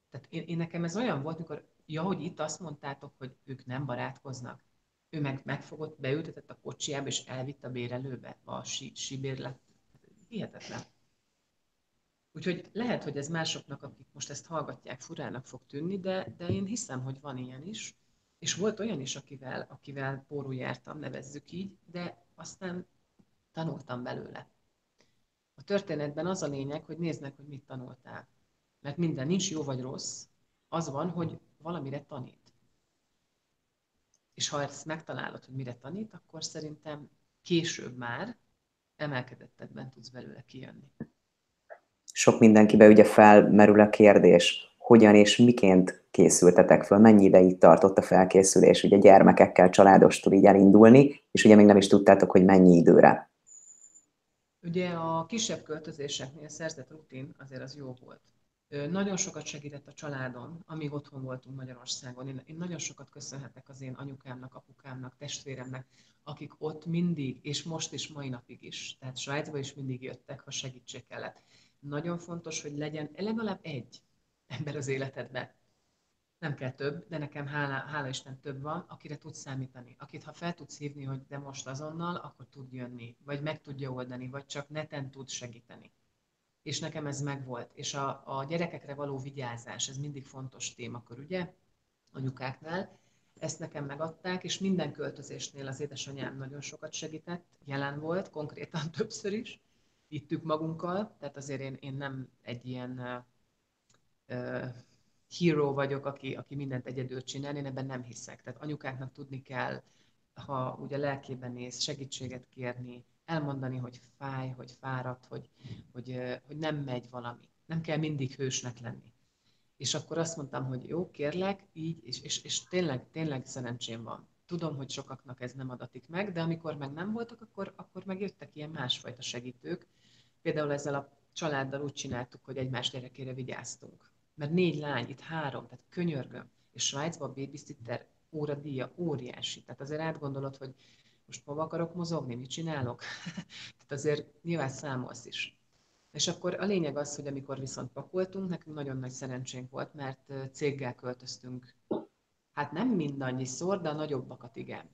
Tehát én, én nekem ez olyan volt, mikor, ja, hogy itt azt mondtátok, hogy ők nem barátkoznak. Ő meg megfogott, beültetett a kocsiába, és elvitt a bérelőbe, a sí, síbérlet. Hihetetlen. Úgyhogy lehet, hogy ez másoknak, akik most ezt hallgatják, furának fog tűnni, de, de én hiszem, hogy van ilyen is. És volt olyan is, akivel, akivel pórul jártam, nevezzük így, de aztán tanultam belőle. A történetben az a lényeg, hogy néznek, hogy mit tanultál. Mert minden nincs jó vagy rossz, az van, hogy valamire tanít. És ha ezt megtalálod, hogy mire tanít, akkor szerintem később már emelkedettebben tudsz belőle kijönni. Sok mindenkibe ugye felmerül a kérdés, hogyan és miként készültetek föl, mennyi ideig tartott a felkészülés, ugye gyermekekkel, családostul így elindulni, és ugye még nem is tudtátok, hogy mennyi időre. Ugye a kisebb költözéseknél szerzett rutin azért az jó volt. Nagyon sokat segített a családon, amíg otthon voltunk Magyarországon. Én, én nagyon sokat köszönhetek az én anyukámnak, apukámnak, testvéremnek, akik ott mindig, és most is, mai napig is, tehát Svájcba is mindig jöttek, ha segítség kellett. Nagyon fontos, hogy legyen legalább egy ember az életedben. Nem kell több, de nekem hála, hála Isten több van, akire tudsz számítani. Akit ha fel tudsz hívni, hogy de most azonnal, akkor tud jönni, vagy meg tudja oldani, vagy csak neten tud segíteni és nekem ez megvolt. És a, a gyerekekre való vigyázás, ez mindig fontos témakör, ugye, anyukáknál. Ezt nekem megadták, és minden költözésnél az édesanyám nagyon sokat segített, jelen volt, konkrétan többször is, ittük magunkkal, tehát azért én, én nem egy ilyen hero vagyok, aki, aki mindent egyedül csinál, én ebben nem hiszek. Tehát anyukáknak tudni kell, ha ugye lelkében néz, segítséget kérni, elmondani, hogy fáj, hogy fáradt, hogy, hogy, hogy nem megy valami. Nem kell mindig hősnek lenni. És akkor azt mondtam, hogy jó, kérlek, így, és, és, és tényleg, tényleg szerencsém van. Tudom, hogy sokaknak ez nem adatik meg, de amikor meg nem voltak, akkor, akkor meg jöttek ilyen másfajta segítők. Például ezzel a családdal úgy csináltuk, hogy egymás gyerekére vigyáztunk. Mert négy lány, itt három, tehát könyörgöm. És Svájcban a babysitter óradíja óriási. Tehát azért átgondolod, hogy most hova akarok mozogni, mit csinálok? Tehát azért nyilván számolsz is. És akkor a lényeg az, hogy amikor viszont pakoltunk, nekünk nagyon nagy szerencsénk volt, mert céggel költöztünk. Hát nem mindannyiszor, de a nagyobbakat igen.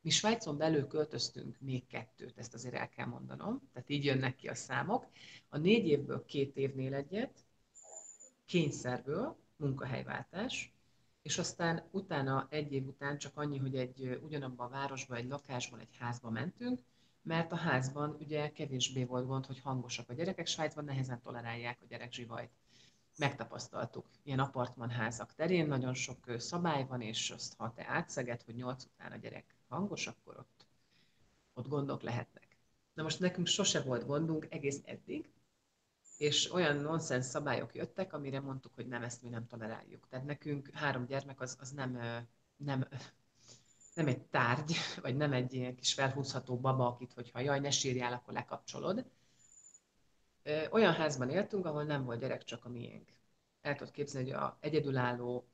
Mi Svájcon belül költöztünk még kettőt, ezt azért el kell mondanom, tehát így jönnek ki a számok. A négy évből két évnél egyet, kényszerből, munkahelyváltás, és aztán utána, egy év után csak annyi, hogy egy ugyanabban a városban, egy lakásban, egy házba mentünk, mert a házban ugye kevésbé volt gond, hogy hangosak a gyerekek, Svájcban nehezen tolerálják a gyerekzsivajt. Megtapasztaltuk ilyen apartmanházak terén, nagyon sok szabály van, és azt, ha te átszeged, hogy nyolc után a gyerek hangos, akkor ott, ott gondok lehetnek. Na most nekünk sose volt gondunk egész eddig, és olyan nonsens szabályok jöttek, amire mondtuk, hogy nem, ezt mi nem toleráljuk. Tehát nekünk három gyermek az, az nem, nem, nem egy tárgy, vagy nem egy ilyen kis felhúzható baba, akit, hogyha jaj, ne sírjál, akkor lekapcsolod. Olyan házban éltünk, ahol nem volt gyerek, csak a miénk. El tudod képzelni, hogy a egyedülálló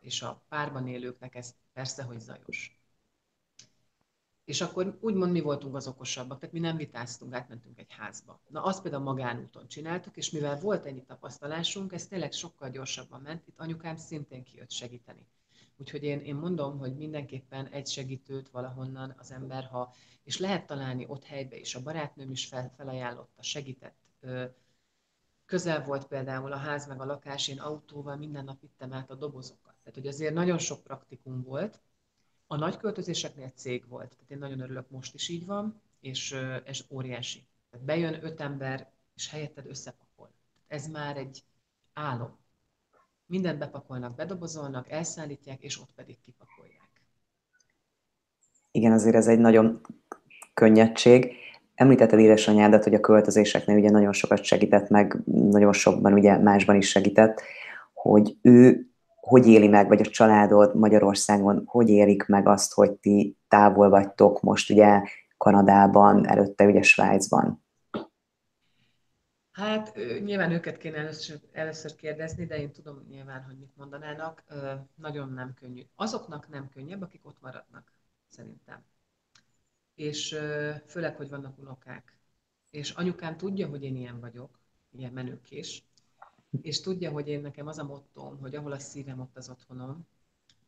és a párban élőknek ez persze, hogy zajos. És akkor úgymond mi voltunk az okosabbak, tehát mi nem vitáztunk, átmentünk egy házba. Na azt például magánúton csináltuk, és mivel volt ennyi tapasztalásunk, ez tényleg sokkal gyorsabban ment, itt anyukám szintén kijött segíteni. Úgyhogy én, én mondom, hogy mindenképpen egy segítőt valahonnan az ember, ha, és lehet találni ott helybe is, a barátnőm is fel, felajánlotta, segített. Közel volt például a ház meg a lakás, én autóval minden nap vittem át a dobozokat. Tehát, hogy azért nagyon sok praktikum volt, a nagy költözéseknél cég volt, tehát én nagyon örülök, most is így van, és ez óriási. Bejön öt ember, és helyetted összepakol. Ez már egy álom. Mindent bepakolnak, bedobozolnak, elszállítják, és ott pedig kipakolják. Igen, azért ez egy nagyon könnyedség. Említetted édesanyádat, hogy a költözéseknél ugye nagyon sokat segített meg, nagyon sokban ugye másban is segített, hogy ő hogy éli meg, vagy a családod Magyarországon, hogy élik meg azt, hogy ti távol vagytok most ugye Kanadában, előtte ugye Svájcban? Hát nyilván őket kéne először, először kérdezni, de én tudom nyilván, hogy mit mondanának. Nagyon nem könnyű. Azoknak nem könnyebb, akik ott maradnak, szerintem. És főleg, hogy vannak unokák. És anyukám tudja, hogy én ilyen vagyok, ilyen menőkés, és tudja, hogy én nekem az a mottóm, hogy ahol a szívem, ott az otthonom,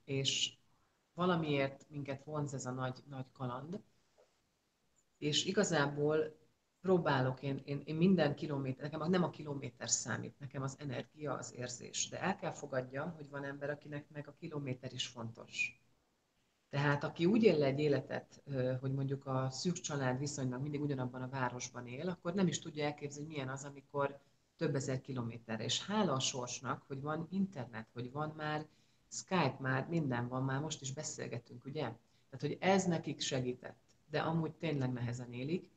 és valamiért minket vonz ez a nagy, nagy kaland, és igazából próbálok, én, én, én minden kilométer, nekem nem a kilométer számít, nekem az energia, az érzés, de el kell fogadjam, hogy van ember, akinek meg a kilométer is fontos. Tehát aki úgy él egy életet, hogy mondjuk a szűk család viszonylag mindig ugyanabban a városban él, akkor nem is tudja elképzelni, milyen az, amikor több ezer kilométerre. És hála a sorsnak, hogy van internet, hogy van már Skype, már minden van, már most is beszélgetünk, ugye? Tehát, hogy ez nekik segített, de amúgy tényleg nehezen élik,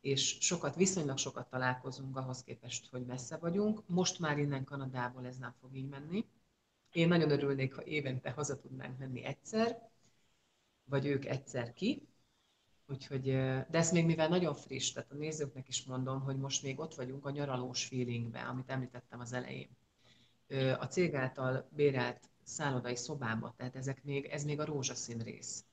és sokat, viszonylag sokat találkozunk ahhoz képest, hogy messze vagyunk. Most már innen Kanadából ez nem fog így menni. Én nagyon örülnék, ha évente haza tudnánk menni egyszer, vagy ők egyszer ki. Úgyhogy, de ez még mivel nagyon friss, tehát a nézőknek is mondom, hogy most még ott vagyunk a nyaralós feelingben, amit említettem az elején. A cég által bérelt szállodai szobába, tehát ezek még, ez még a rózsaszín rész.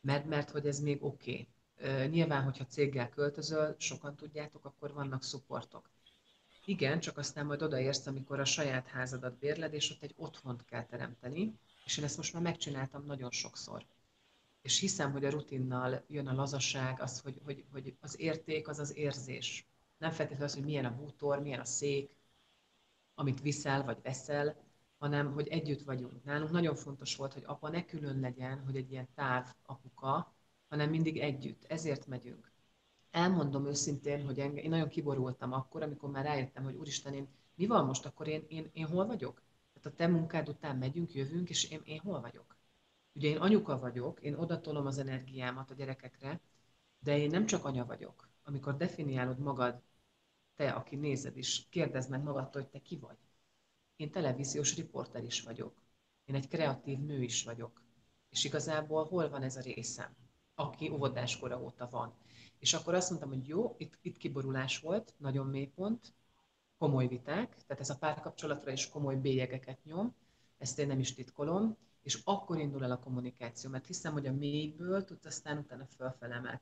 Mert, mert hogy ez még oké. Okay. Nyilván, hogyha céggel költözöl, sokan tudjátok, akkor vannak szupportok. Igen, csak aztán majd odaérsz, amikor a saját házadat bérled, és ott egy otthont kell teremteni, és én ezt most már megcsináltam nagyon sokszor. És hiszem, hogy a rutinnal jön a lazaság, az, hogy, hogy, hogy az érték az az érzés. Nem feltétlenül az, hogy milyen a bútor, milyen a szék, amit viszel vagy veszel, hanem hogy együtt vagyunk. Nálunk nagyon fontos volt, hogy apa ne külön legyen, hogy egy ilyen táv apuka, hanem mindig együtt. Ezért megyünk. Elmondom őszintén, hogy engem, én nagyon kiborultam akkor, amikor már rájöttem, hogy úristen, én, mi van most, akkor én, én, én hol vagyok? Tehát a te munkád után megyünk, jövünk, és én, én hol vagyok? Ugye én anyuka vagyok, én odatolom az energiámat a gyerekekre, de én nem csak anya vagyok. Amikor definiálod magad, te, aki nézed is, kérdezd meg magadtól, hogy te ki vagy. Én televíziós riporter is vagyok. Én egy kreatív nő is vagyok. És igazából hol van ez a részem, aki óvodáskora óta van. És akkor azt mondtam, hogy jó, itt, itt kiborulás volt, nagyon mély pont, komoly viták, tehát ez a párkapcsolatra is komoly bélyegeket nyom, ezt én nem is titkolom, és akkor indul el a kommunikáció, mert hiszem, hogy a mélyből tudsz aztán utána fölfele.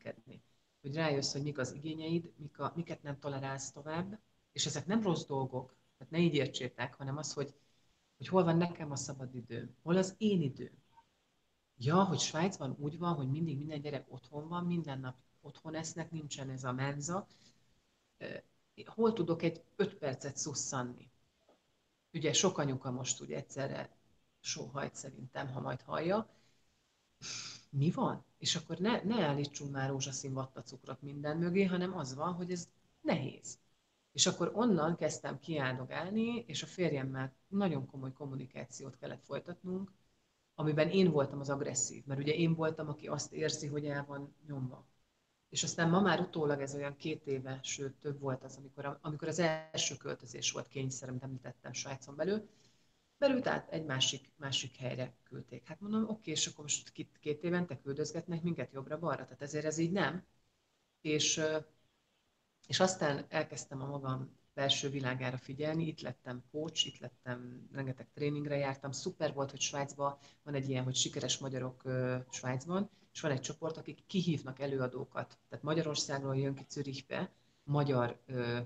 Hogy rájössz, hogy mik az igényeid, mik a, miket nem tolerálsz tovább, és ezek nem rossz dolgok, tehát ne így értsétek, hanem az, hogy, hogy hol van nekem a szabad idő, hol az én idő. Ja, hogy Svájcban úgy van, hogy mindig minden gyerek otthon van, minden nap otthon esznek, nincsen ez a menza. Hol tudok egy öt percet szusszanni? Ugye sok anyuka most úgy egyszerre sóhajt szerintem, ha majd hallja. Mi van? És akkor ne, ne állítsunk már rózsaszín vattacukrot minden mögé, hanem az van, hogy ez nehéz. És akkor onnan kezdtem kiáldogálni, és a férjemmel nagyon komoly kommunikációt kellett folytatnunk, amiben én voltam az agresszív, mert ugye én voltam, aki azt érzi, hogy el van nyomva. És aztán ma már utólag ez olyan két éve, sőt több volt az, amikor, amikor az első költözés volt kényszer, amit említettem Svájcon belül, őt át egy másik, másik helyre küldték. Hát mondom, oké, és akkor most két, két évente küldözgetnek minket jobbra-balra, tehát ezért ez így nem. És, és aztán elkezdtem a magam belső világára figyelni, itt lettem coach, itt lettem, rengeteg tréningre jártam, szuper volt, hogy Svájcban van egy ilyen, hogy sikeres magyarok Svájcban, és van egy csoport, akik kihívnak előadókat. Tehát Magyarországról jön ki Zürichbe, magyar ö,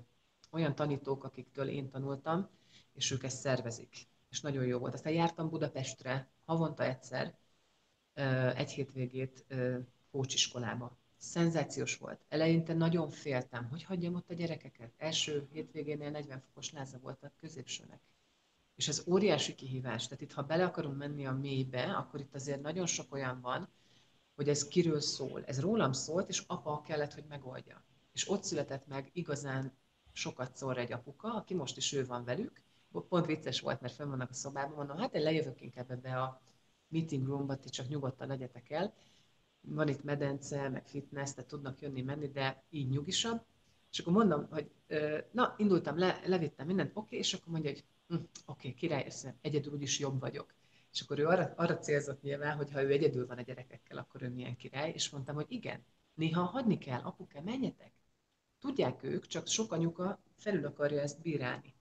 olyan tanítók, akiktől én tanultam, és ők ezt szervezik. És nagyon jó volt. Aztán jártam Budapestre havonta egyszer, egy hétvégét kócsiskolába. Szenzációs volt. Eleinte nagyon féltem, hogy hagyjam ott a gyerekeket. Első hétvégénél 40 fokos láza volt a középsőnek. És ez óriási kihívás. Tehát itt, ha bele akarunk menni a mélybe, akkor itt azért nagyon sok olyan van, hogy ez kiről szól. Ez rólam szólt, és apa kellett, hogy megoldja. És ott született meg igazán sokat szól egy apuka, aki most is ő van velük. Pont vicces volt, mert fenn vannak a szobában, mondom, hát én lejövök inkább ebbe a meeting roomba, ti csak nyugodtan legyetek el. Van itt medence, meg fitness, tehát tudnak jönni, menni, de így nyugisabb. És akkor mondom, hogy na, indultam, le, levittem mindent, oké, okay, és akkor mondja, hogy hm, oké, okay, király, egyedül úgyis jobb vagyok. És akkor ő arra, arra célzott nyilván, hogy ha ő egyedül van a gyerekekkel, akkor ő milyen király, és mondtam, hogy igen, néha hagyni kell, apuka, menjetek. Tudják ők, csak sok anyuka felül akarja ezt bírálni,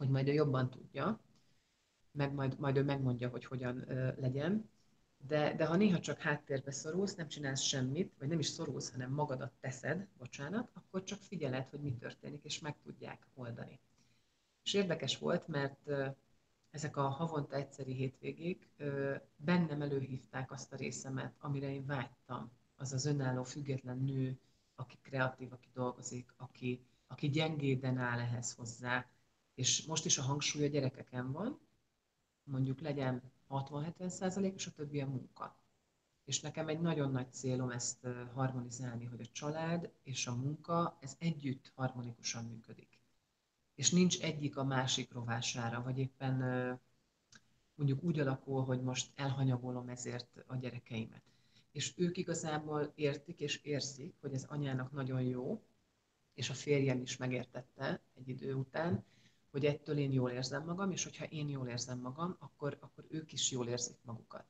hogy majd ő jobban tudja, meg majd, majd ő megmondja, hogy hogyan ö, legyen. De, de ha néha csak háttérbe szorulsz, nem csinálsz semmit, vagy nem is szorulsz, hanem magadat teszed, bocsánat, akkor csak figyeled, hogy mi történik, és meg tudják oldani. És érdekes volt, mert ezek a havonta egyszeri hétvégék bennem előhívták azt a részemet, amire én vágytam. Az az önálló, független nő, aki kreatív, aki dolgozik, aki, aki gyengéden áll ehhez hozzá. És most is a hangsúly a gyerekeken van, mondjuk legyen 60-70 százalék, és a többi a munka. És nekem egy nagyon nagy célom ezt harmonizálni, hogy a család és a munka, ez együtt harmonikusan működik és nincs egyik a másik rovására, vagy éppen mondjuk úgy alakul, hogy most elhanyagolom ezért a gyerekeimet. És ők igazából értik és érzik, hogy ez anyának nagyon jó, és a férjem is megértette egy idő után, hogy ettől én jól érzem magam, és hogyha én jól érzem magam, akkor, akkor ők is jól érzik magukat.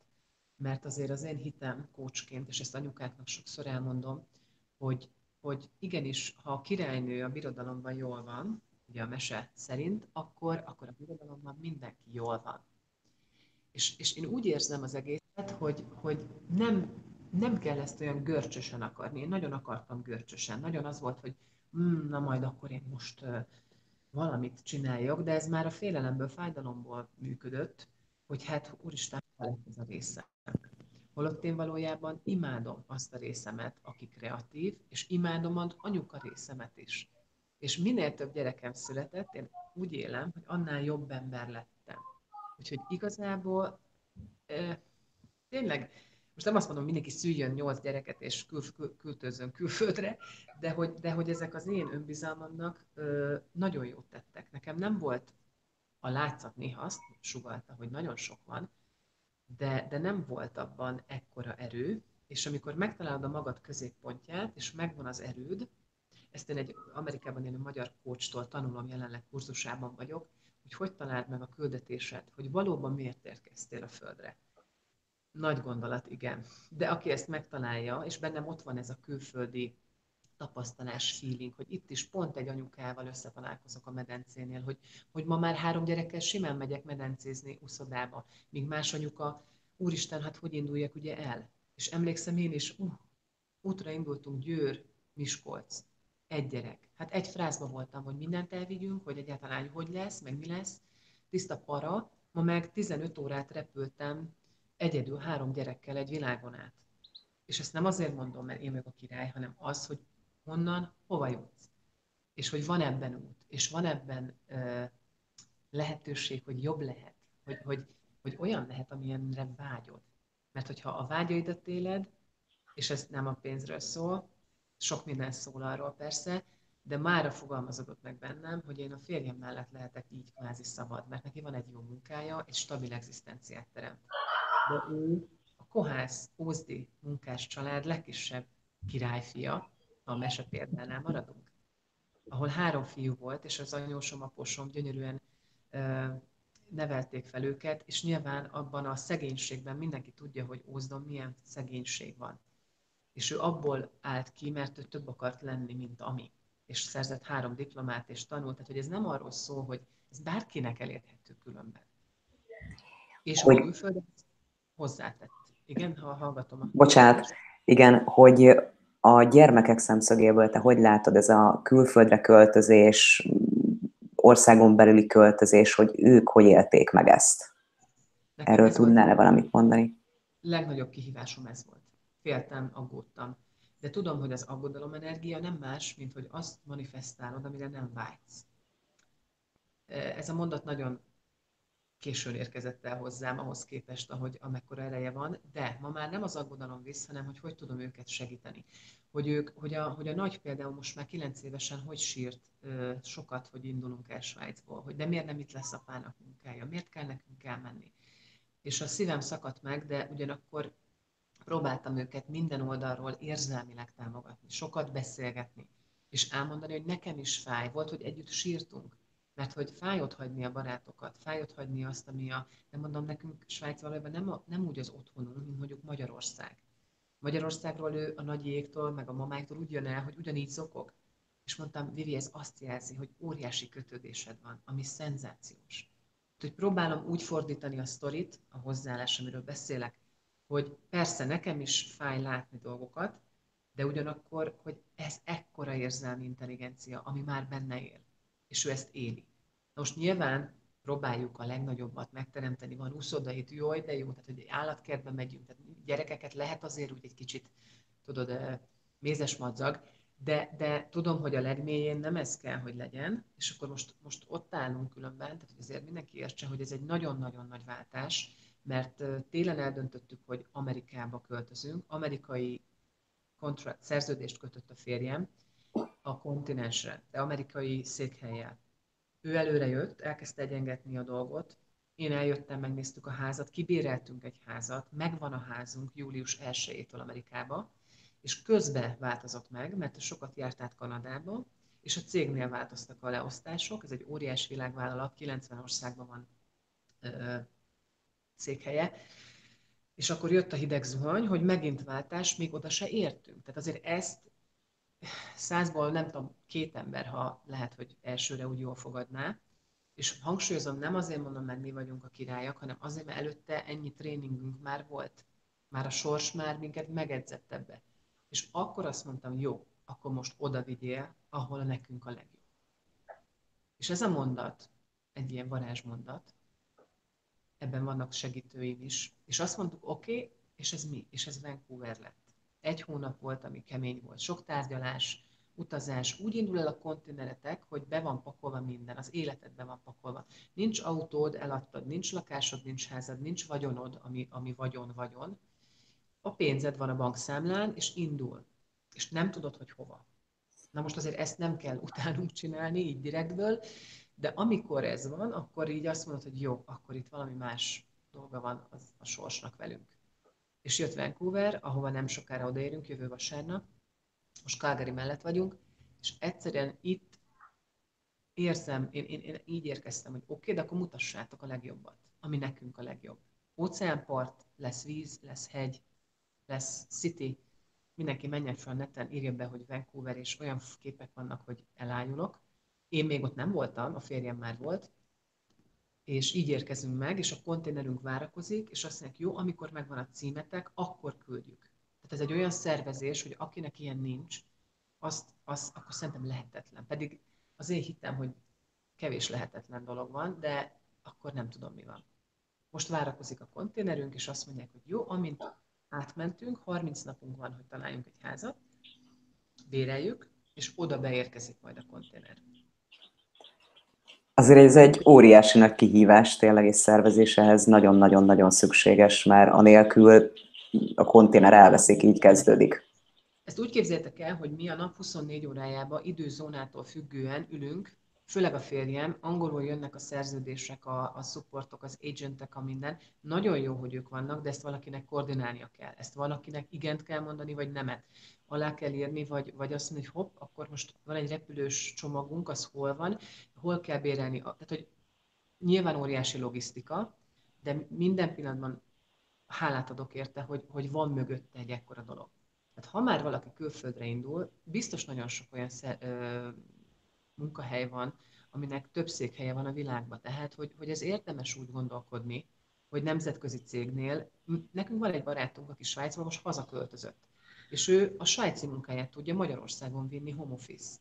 Mert azért az én hitem kócsként, és ezt anyukáknak sokszor elmondom, hogy, hogy igenis, ha a királynő a birodalomban jól van, ugye a mese szerint, akkor, akkor a birodalomban mindenki jól van. És, és én úgy érzem az egészet, hogy, hogy nem, nem kell ezt olyan görcsösen akarni. Én nagyon akartam görcsösen. Nagyon az volt, hogy mm, na majd akkor én most valamit csináljak, de ez már a félelemből, fájdalomból működött, hogy hát úristen, lett ez a része. Holott én valójában imádom azt a részemet, aki kreatív, és imádom az anyuka részemet is. És minél több gyerekem született, én úgy élem, hogy annál jobb ember lettem. Úgyhogy igazából eh, tényleg, most nem azt mondom, mindenki szüljön nyolc gyereket és kül, kül, költözön külföldre, de hogy, de hogy ezek az én önbizalmamnak ö, nagyon jót tettek. Nekem nem volt a látszat néha azt sugalta, hogy nagyon sok van, de, de nem volt abban ekkora erő, és amikor megtalálod a magad középpontját, és megvan az erőd, ezt én egy Amerikában élő magyar kócstól tanulom, jelenleg kurzusában vagyok, hogy hogy találd meg a küldetésed, hogy valóban miért érkeztél a Földre. Nagy gondolat, igen. De aki ezt megtalálja, és bennem ott van ez a külföldi tapasztalás, feeling, hogy itt is pont egy anyukával összetalálkozok a medencénél, hogy, hogy ma már három gyerekkel simán megyek medencézni uszodába, míg más anyuka, úristen, hát hogy induljak ugye el? És emlékszem én is, uh, útra indultunk Győr, Miskolc, egy gyerek. Hát egy frázban voltam, hogy mindent elvigyünk, hogy egyáltalán hogy lesz, meg mi lesz. Tiszta para. Ma meg 15 órát repültem egyedül három gyerekkel egy világon át. És ezt nem azért mondom, mert én meg a király, hanem az, hogy honnan, hova jutsz. És hogy van ebben út, és van ebben uh, lehetőség, hogy jobb lehet, hogy, hogy, hogy olyan lehet, amilyenre vágyod. Mert hogyha a vágyaidat éled, és ez nem a pénzről szól, sok minden szól arról persze, de mára fogalmazódott meg bennem, hogy én a férjem mellett lehetek így kvázi szabad, mert neki van egy jó munkája, és stabil egzisztenciát teremt. De ő a kohász, ózdi munkás család legkisebb királyfia, a mese példánál maradunk, ahol három fiú volt, és az anyósom, aposom gyönyörűen ö, nevelték fel őket, és nyilván abban a szegénységben mindenki tudja, hogy Ózdon milyen szegénység van és ő abból állt ki, mert ő több akart lenni, mint ami. És szerzett három diplomát, és tanult. Tehát, hogy ez nem arról szól, hogy ez bárkinek elérhető különben. És hogy... a külföldet hozzátett. Igen, ha hallgatom. A... Bocsánat, igen, hogy a gyermekek szemszögéből te hogy látod ez a külföldre költözés, országon belüli költözés, hogy ők hogy élték meg ezt? Nekem Erről tudnál-e valamit mondani? Legnagyobb kihívásom ez volt féltem, aggódtam. De tudom, hogy az aggodalom energia nem más, mint hogy azt manifestálod, amire nem vágysz. Ez a mondat nagyon későn érkezett el hozzám, ahhoz képest, ahogy amekkora ereje van, de ma már nem az aggodalom visz, hanem hogy hogy tudom őket segíteni. Hogy, ők, hogy, a, hogy a nagy például most már kilenc évesen hogy sírt ö, sokat, hogy indulunk el Svájcból, hogy de miért nem itt lesz apának munkája, miért kell nekünk elmenni. És a szívem szakadt meg, de ugyanakkor próbáltam őket minden oldalról érzelmileg támogatni, sokat beszélgetni, és elmondani, hogy nekem is fáj. Volt, hogy együtt sírtunk, mert hogy fáj ott hagyni a barátokat, fáj ott hagyni azt, ami a, nem mondom, nekünk Svájc valójában nem, a, nem úgy az otthonunk, mint mondjuk Magyarország. Magyarországról ő a nagyjéktól, meg a mamáktól úgy jön el, hogy ugyanígy zokog. És mondtam, Vivi, ez azt jelzi, hogy óriási kötődésed van, ami szenzációs. Hogy próbálom úgy fordítani a sztorit, a hozzáállás, amiről beszélek, hogy persze nekem is fáj látni dolgokat, de ugyanakkor, hogy ez ekkora érzelmi intelligencia, ami már benne él, és ő ezt éli. Most nyilván próbáljuk a legnagyobbat megteremteni, van úszodait, jó, de jó, tehát hogy állatkertbe megyünk, tehát gyerekeket lehet azért úgy egy kicsit, tudod, mézes madzag, de, de tudom, hogy a legmélyén nem ez kell, hogy legyen, és akkor most, most ott állunk különben, tehát azért mindenki értse, hogy ez egy nagyon-nagyon nagy váltás, mert télen eldöntöttük, hogy Amerikába költözünk. Amerikai kontrakt, szerződést kötött a férjem a kontinensre, de amerikai székhelyjel. Ő előre jött, elkezdte egyengetni a dolgot, én eljöttem, megnéztük a házat, kibéreltünk egy házat, megvan a házunk július 1-től Amerikába, és közben változott meg, mert sokat járt át Kanadába, és a cégnél változtak a leosztások, ez egy óriás világvállalat, 90 országban van ö, székhelye, és akkor jött a hideg zuhany, hogy megint váltás, még oda se értünk. Tehát azért ezt százból nem tudom, két ember, ha lehet, hogy elsőre úgy jól fogadná, és hangsúlyozom, nem azért mondom, mert mi vagyunk a királyak, hanem azért, mert előtte ennyi tréningünk már volt. Már a sors már minket megedzett ebbe. És akkor azt mondtam, jó, akkor most oda vigyél, ahol a nekünk a legjobb. És ez a mondat, egy ilyen varázsmondat, ebben vannak segítőim is, és azt mondtuk, oké, okay, és ez mi? És ez Vancouver lett. Egy hónap volt, ami kemény volt, sok tárgyalás, utazás. Úgy indul el a konténeretek, hogy be van pakolva minden, az életed be van pakolva. Nincs autód, eladtad, nincs lakásod, nincs házad, nincs vagyonod, ami, ami vagyon, vagyon. A pénzed van a bankszámlán, és indul. És nem tudod, hogy hova. Na most azért ezt nem kell utánunk csinálni, így direktből, de amikor ez van, akkor így azt mondod, hogy jó, akkor itt valami más dolga van az a sorsnak velünk. És jött Vancouver, ahova nem sokára odaérünk, jövő vasárnap, most Calgary mellett vagyunk, és egyszerűen itt érzem, én, én, én így érkeztem, hogy oké, okay, de akkor mutassátok a legjobbat, ami nekünk a legjobb. Óceánpart, lesz víz, lesz hegy, lesz city, mindenki menjen fel a neten, írja be, hogy Vancouver, és olyan képek vannak, hogy elájulok. Én még ott nem voltam, a férjem már volt, és így érkezünk meg, és a konténerünk várakozik, és azt mondják, jó, amikor megvan a címetek, akkor küldjük. Tehát ez egy olyan szervezés, hogy akinek ilyen nincs, azt, azt akkor szerintem lehetetlen. Pedig az én hittem, hogy kevés lehetetlen dolog van, de akkor nem tudom, mi van. Most várakozik a konténerünk, és azt mondják, hogy jó, amint átmentünk, 30 napunk van, hogy találjunk egy házat, béreljük, és oda beérkezik majd a konténer. Azért ez egy óriási nagy kihívás tényleg, és szervezésehez nagyon-nagyon-nagyon szükséges, mert anélkül a konténer elveszik, így kezdődik. Ezt úgy képzeljétek el, hogy mi a nap 24 órájában időzónától függően ülünk, főleg a férjem, angolul jönnek a szerződések, a, a supportok, az agentek, a minden. Nagyon jó, hogy ők vannak, de ezt valakinek koordinálnia kell. Ezt valakinek igent kell mondani, vagy nemet. Alá kell írni, vagy, vagy azt mondani, hogy hopp, akkor most van egy repülős csomagunk, az hol van, hol kell bérelni. Tehát, hogy nyilván óriási logisztika, de minden pillanatban hálát adok érte, hogy, hogy van mögötte egy ekkora dolog. Tehát ha már valaki külföldre indul, biztos nagyon sok olyan szer, ö, munkahely van, aminek több székhelye van a világban. Tehát, hogy, hogy ez érdemes úgy gondolkodni, hogy nemzetközi cégnél, nekünk van egy barátunk, aki Svájcban most hazaköltözött, és ő a svájci munkáját tudja Magyarországon vinni home office.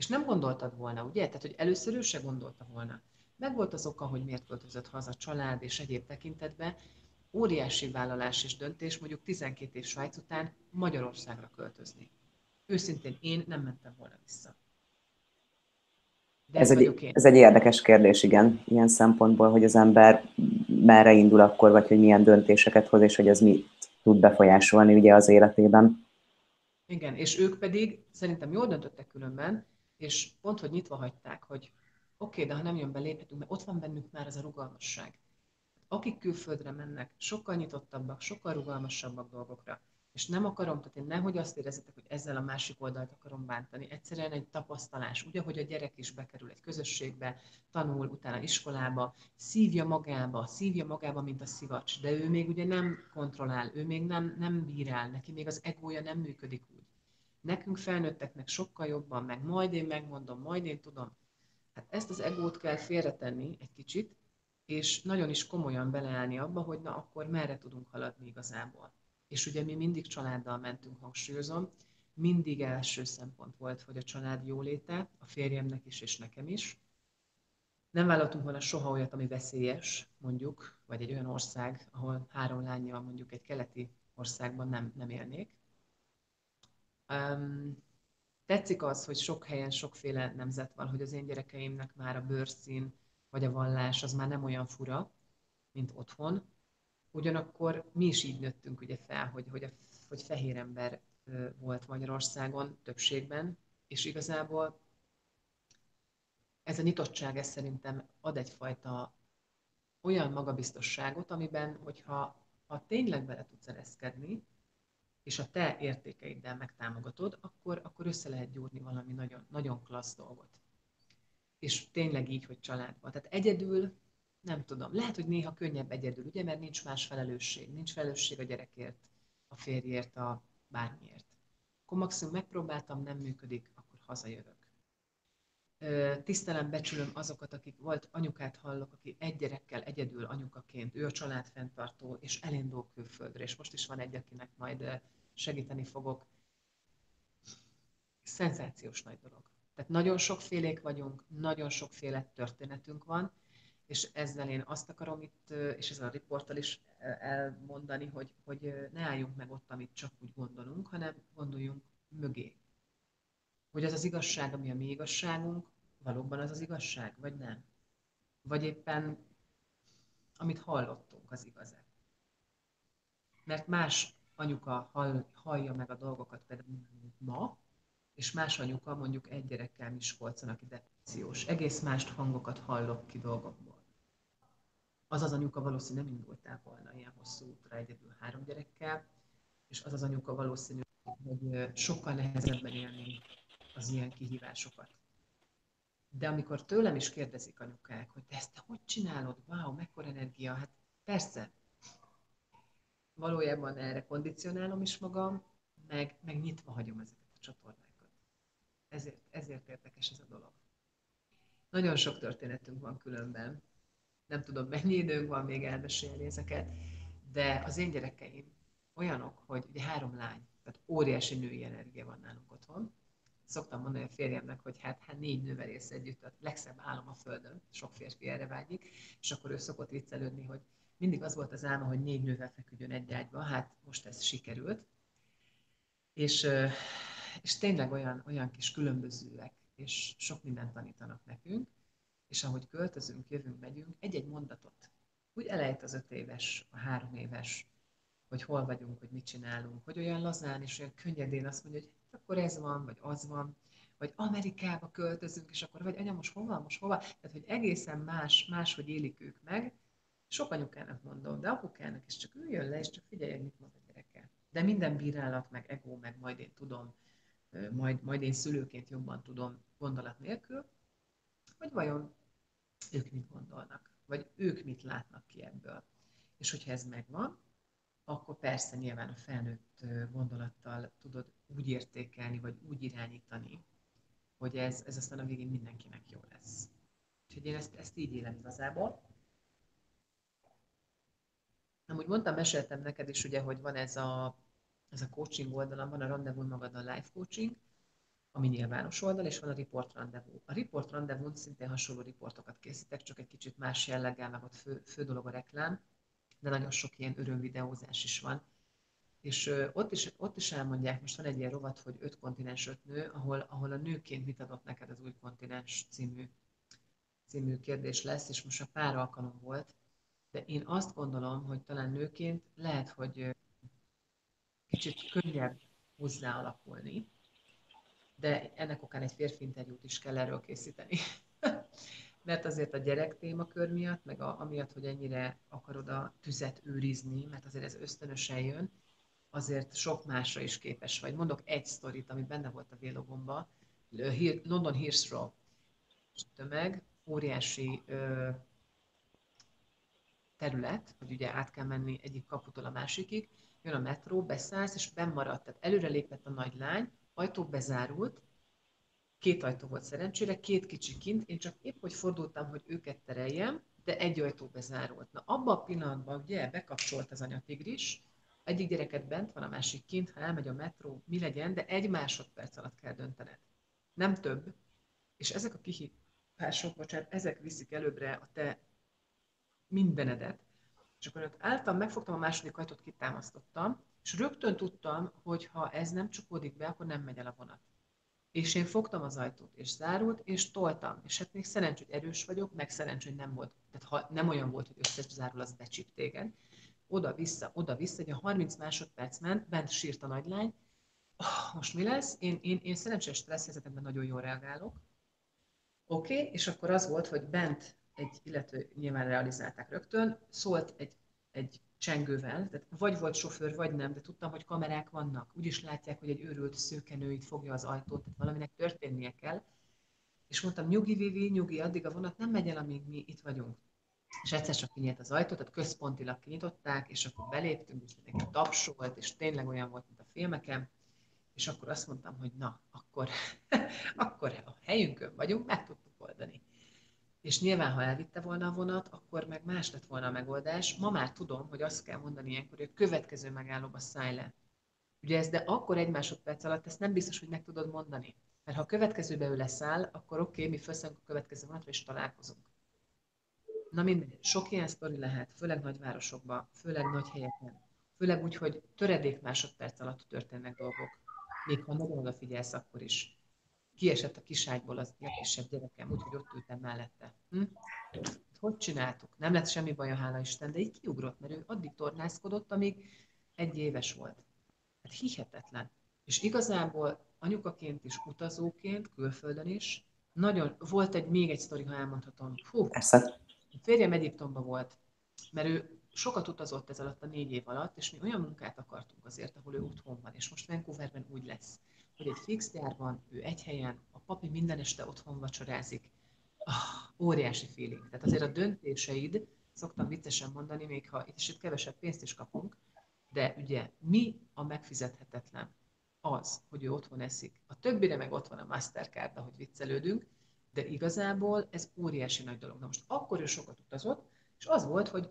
És nem gondoltad volna, ugye? Tehát, hogy először ő se gondolta volna. Meg volt az oka, hogy miért költözött haza család és egyéb tekintetben, óriási vállalás és döntés mondjuk 12 év Svájc után Magyarországra költözni. Őszintén én nem mentem volna vissza. De ez, egy, ez egy érdekes kérdés, igen, ilyen szempontból, hogy az ember merre indul akkor, vagy hogy milyen döntéseket hoz, és hogy ez mit tud befolyásolni ugye az életében. Igen, és ők pedig szerintem jól döntöttek különben, és pont, hogy nyitva hagyták, hogy oké, okay, de ha nem jön be, léphetünk, mert ott van bennünk már ez a rugalmasság akik külföldre mennek, sokkal nyitottabbak, sokkal rugalmasabbak dolgokra. És nem akarom, tehát én nehogy azt érezzetek, hogy ezzel a másik oldalt akarom bántani. Egyszerűen egy tapasztalás. Ugye, hogy a gyerek is bekerül egy közösségbe, tanul, utána iskolába, szívja magába, szívja magába, mint a szivacs, de ő még ugye nem kontrollál, ő még nem, nem bírál, neki még az egója nem működik úgy. Nekünk felnőtteknek sokkal jobban, meg majd én megmondom, majd én tudom. Hát ezt az egót kell félretenni egy kicsit, és nagyon is komolyan beleállni abba, hogy na akkor merre tudunk haladni igazából. És ugye mi mindig családdal mentünk, hangsúlyozom, mindig első szempont volt, hogy a család jóléte, a férjemnek is és nekem is. Nem vállaltunk volna soha olyat, ami veszélyes, mondjuk, vagy egy olyan ország, ahol három lányjal mondjuk egy keleti országban nem, nem élnék. Tetszik az, hogy sok helyen sokféle nemzet van, hogy az én gyerekeimnek már a bőrszín, vagy a vallás az már nem olyan fura, mint otthon. Ugyanakkor mi is így nőttünk ugye fel, hogy, hogy, a, hogy fehér ember volt Magyarországon többségben, és igazából ez a nyitottság ez szerintem ad egyfajta olyan magabiztosságot, amiben, hogyha ha tényleg bele tudsz ereszkedni, és a te értékeiddel megtámogatod, akkor, akkor össze lehet gyúrni valami nagyon, nagyon klassz dolgot. És tényleg így, hogy családban. Tehát egyedül, nem tudom, lehet, hogy néha könnyebb egyedül, ugye, mert nincs más felelősség, nincs felelősség a gyerekért, a férjért, a bármiért. Akkor maximum megpróbáltam, nem működik, akkor hazajövök. Tisztelem, becsülöm azokat, akik volt anyukát hallok, aki egy gyerekkel egyedül anyukaként, ő a családfenntartó, és elindul külföldre, és most is van egy, akinek majd segíteni fogok. Szenzációs nagy dolog. Tehát nagyon sokfélék vagyunk, nagyon sokféle történetünk van, és ezzel én azt akarom itt, és ezzel a riporttal is elmondani, hogy, hogy ne álljunk meg ott, amit csak úgy gondolunk, hanem gondoljunk mögé. Hogy az az igazság, ami a mi igazságunk, valóban az az igazság, vagy nem? Vagy éppen, amit hallottunk, az igaz-e? Mert más anyuka hall, hallja meg a dolgokat például ma, és más anyuka mondjuk egy gyerekkel Miskolcon, aki depressziós. Egész más hangokat hallok ki dolgokból. Az az anyuka valószínűleg nem indultál volna ilyen hosszú útra egyedül három gyerekkel, és az az anyuka valószínű, hogy sokkal nehezebben élni az ilyen kihívásokat. De amikor tőlem is kérdezik anyukák, hogy te ezt te hogy csinálod, wow, mekkora energia, hát persze, valójában erre kondicionálom is magam, meg, meg nyitva hagyom ezeket a csatornákat. Ezért, ezért érdekes ez a dolog. Nagyon sok történetünk van különben. Nem tudom, mennyi időnk van még elmesélni ezeket, de az én gyerekeim olyanok, hogy ugye három lány, tehát óriási női energia van nálunk otthon. Szoktam mondani a férjemnek, hogy hát, hát négy nővel ész együtt, a legszebb álom a földön, sok férfi erre vágyik, és akkor ő szokott viccelődni, hogy mindig az volt az álma, hogy négy nővel feküdjön egy ágyba, hát most ez sikerült. És, és tényleg olyan, olyan kis különbözőek, és sok mindent tanítanak nekünk, és ahogy költözünk, jövünk, megyünk, egy-egy mondatot, úgy elejt az öt éves, a három éves, hogy hol vagyunk, hogy mit csinálunk, hogy olyan lazán és olyan könnyedén azt mondja, hogy akkor ez van, vagy az van, vagy Amerikába költözünk, és akkor vagy anya, most hova, most hova, tehát hogy egészen más, máshogy élik ők meg, sok anyukának mondom, de apukának is csak üljön le, és csak figyelj, mit mond a gyereke. De minden bírálat, meg ego, meg majd én tudom, majd, majd én szülőként jobban tudom gondolat nélkül, hogy vajon ők mit gondolnak, vagy ők mit látnak ki ebből. És hogyha ez megvan, akkor persze nyilván a felnőtt értékelni, vagy úgy irányítani, hogy ez, ez aztán a végén mindenkinek jó lesz. Úgyhogy én ezt, ezt így élem igazából. Amúgy mondtam, meséltem neked is, ugye, hogy van ez a, ez a coaching oldalam, van a Rendezvous magad a live coaching, ami nyilvános oldal, és van a Report Rendezvous. A Report Rendezvous szintén hasonló riportokat készítek, csak egy kicsit más jelleggel, meg ott fő, fő dolog a reklám, de nagyon sok ilyen örömvideózás is van. És ott, is, ott is elmondják, most van egy ilyen rovat, hogy öt kontinens, öt nő, ahol, ahol a nőként mit adott neked az új kontinens című, című kérdés lesz, és most a pár alkalom volt, de én azt gondolom, hogy talán nőként lehet, hogy kicsit könnyebb hozzá alakulni, de ennek okán egy férfi interjút is kell erről készíteni. mert azért a gyerek témakör miatt, meg a, amiatt, hogy ennyire akarod a tüzet őrizni, mert azért ez ösztönösen jön, azért sok másra is képes vagy. Mondok egy sztorit, ami benne volt a vlogomban. London Heathrow tömeg, óriási ö, terület, hogy ugye át kell menni egyik kaputól a másikig, jön a metró, beszállsz, és bennmaradt. Tehát előre lépett a nagy lány, ajtó bezárult, két ajtó volt szerencsére, két kicsi kint, én csak épp hogy fordultam, hogy őket tereljem, de egy ajtó bezárult. Na abban a pillanatban ugye bekapcsolt az anyatigris, egyik gyereket bent van, a másik kint, ha elmegy a metró, mi legyen, de egy másodperc alatt kell döntened. Nem több. És ezek a kihívások, bocsánat, ezek viszik előbbre a te mindenedet. És akkor ott álltam, megfogtam a második ajtót, kitámasztottam, és rögtön tudtam, hogy ha ez nem csukódik be, akkor nem megy el a vonat. És én fogtam az ajtót, és zárult, és toltam. És hát még szerencs, hogy erős vagyok, meg szerencs, hogy nem volt. Tehát ha nem olyan volt, hogy összezárul, az becsip téged. Oda-vissza, oda-vissza, egy a 30 másodperc ment, bent sírt a nagylány. Oh, most mi lesz? Én, én, én szerencsés stressz helyzetekben nagyon jól reagálok. Oké, okay, és akkor az volt, hogy bent egy illető nyilván realizálták rögtön, szólt egy, egy csengővel, tehát vagy volt sofőr, vagy nem, de tudtam, hogy kamerák vannak. Úgy is látják, hogy egy őrült szőkenő itt fogja az ajtót, tehát valaminek történnie kell. És mondtam, nyugi, Vivi, nyugi, addig a vonat nem megy el, amíg mi itt vagyunk. És egyszer csak kinyílt az ajtót, tehát központilag kinyitották, és akkor beléptünk, és mindenki tapsolt, és tényleg olyan volt, mint a filmeken. És akkor azt mondtam, hogy na, akkor, akkor a helyünkön vagyunk, meg tudtuk oldani. És nyilván, ha elvitte volna a vonat, akkor meg más lett volna a megoldás. Ma már tudom, hogy azt kell mondani ilyenkor, hogy a következő megállóba szállj le. Ugye ez, de akkor egy másodperc alatt ezt nem biztos, hogy meg tudod mondani. Mert ha a következőbe ő leszáll, akkor oké, okay, mi felszállunk a következő vonatra, és találkozunk. Na mindegy, sok ilyen sztori lehet, főleg nagyvárosokban, főleg nagy helyeken, főleg úgy, hogy töredék másodperc alatt történnek dolgok. Még ha nagyon odafigyelsz, akkor is kiesett a kiságyból az legkisebb gyerekem, úgyhogy ott ültem mellette. Hm? Hogy csináltuk? Nem lett semmi baj, hála Isten, de így kiugrott, mert ő addig tornászkodott, amíg egy éves volt. Hát hihetetlen. És igazából anyukaként is, utazóként, külföldön is, nagyon, volt egy, még egy sztori, ha elmondhatom. Hú, Persze. Férjem Egyiptomban volt, mert ő sokat utazott ez alatt a négy év alatt, és mi olyan munkát akartunk azért, ahol ő otthon van, és most Vancouverben úgy lesz, hogy egy fix van, ő egy helyen, a papi minden este otthon vacsorázik. Oh, óriási feeling. Tehát azért a döntéseid, szoktam viccesen mondani, még ha itt is itt kevesebb pénzt is kapunk, de ugye mi a megfizethetetlen? Az, hogy ő otthon eszik. A többire meg ott van a Mastercard, ahogy viccelődünk, de igazából ez óriási nagy dolog. Na most akkor ő sokat utazott, és az volt, hogy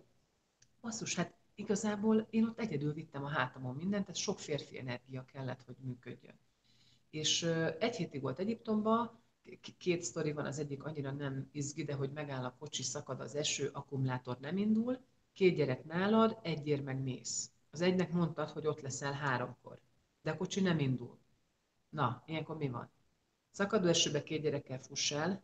basszus, hát igazából én ott egyedül vittem a hátamon mindent, tehát sok férfi energia kellett, hogy működjön. És egy hétig volt Egyiptomban, két sztori van, az egyik annyira nem izgi, de hogy megáll a kocsi, szakad az eső, akkumulátor nem indul, két gyerek nálad, egyért meg mész. Az egynek mondtad, hogy ott leszel háromkor, de a kocsi nem indul. Na, ilyenkor mi van? Szakadó esőbe két gyerekkel fuss el,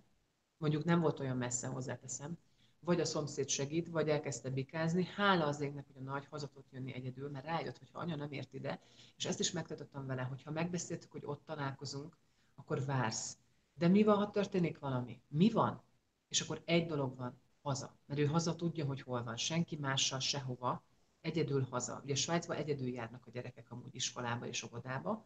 mondjuk nem volt olyan messze, hozzáteszem, vagy a szomszéd segít, vagy elkezdte bikázni. Hála az égnek, hogy a nagy haza tudott jönni egyedül, mert rájött, hogy ha anya nem ért ide, és ezt is megtartottam vele, hogy ha megbeszéltük, hogy ott találkozunk, akkor vársz. De mi van, ha történik valami? Mi van? És akkor egy dolog van, haza. Mert ő haza tudja, hogy hol van, senki mással sehova, egyedül haza. Ugye Svájcban egyedül járnak a gyerekek amúgy iskolába és óvodába,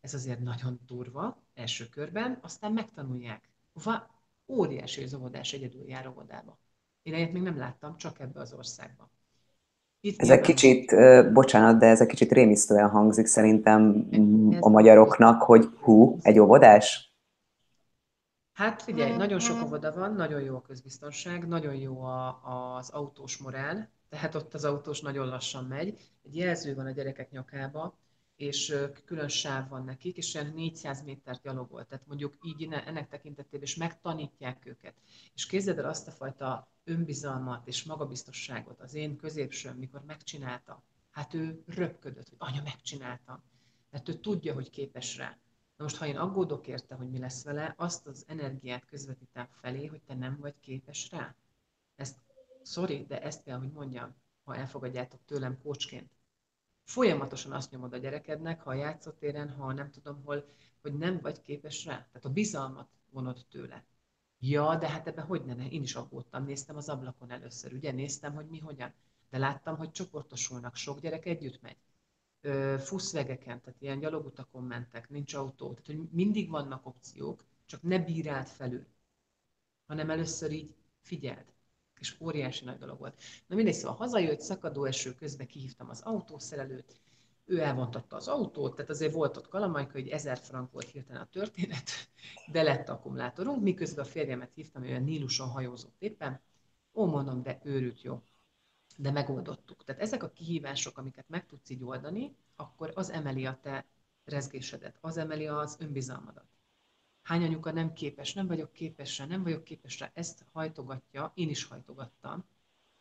ez azért nagyon durva első körben, aztán megtanulják. Va, óriási az óvodás egyedül jár óvodába. Én egyet még nem láttam, csak ebbe az országba. Itt ez egy kicsit, bocsánat, de ez egy kicsit rémisztően hangzik szerintem ez a magyaroknak, hogy hú, egy óvodás? Hát figyelj, nagyon sok óvoda van, nagyon jó a közbiztonság, nagyon jó a, az autós morál, tehát ott az autós nagyon lassan megy. Egy jelző van a gyerekek nyakába, és külön sáv van nekik, és olyan 400 métert gyalogol. Tehát mondjuk így ennek tekintetében is megtanítják őket. És képzeld el azt a fajta önbizalmat és magabiztosságot az én középsőm, mikor megcsinálta. Hát ő röpködött, hogy anya, megcsináltam. Mert ő tudja, hogy képes rá. Na most, ha én aggódok érte, hogy mi lesz vele, azt az energiát közvetítem felé, hogy te nem vagy képes rá. Ezt, sorry, de ezt kell, hogy mondjam, ha elfogadjátok tőlem kócsként folyamatosan azt nyomod a gyerekednek, ha a játszótéren, ha nem tudom hol, hogy nem vagy képes rá. Tehát a bizalmat vonod tőle. Ja, de hát ebben hogy ne, én is aggódtam, néztem az ablakon először, ugye, néztem, hogy mi hogyan. De láttam, hogy csoportosulnak, sok gyerek együtt megy. Fuszvegeken, tehát ilyen gyalogutakon mentek, nincs autó. Tehát, hogy mindig vannak opciók, csak ne bíráld felül, hanem először így figyeld és óriási nagy dolog volt. Na mindegy, szóval hazajött, szakadó eső közben kihívtam az autószerelőt, ő elvontatta az autót, tehát azért volt ott kalamajka, hogy ezer frank volt hirtelen a történet, de lett akkumulátorunk, miközben a férjemet hívtam, ő olyan Níluson hajózott éppen, ó, mondom, de őrült jó. De megoldottuk. Tehát ezek a kihívások, amiket meg tudsz így oldani, akkor az emeli a te rezgésedet, az emeli az önbizalmadat hány anyuka nem képes, nem vagyok képes rá, nem vagyok képes rá, ezt hajtogatja, én is hajtogattam.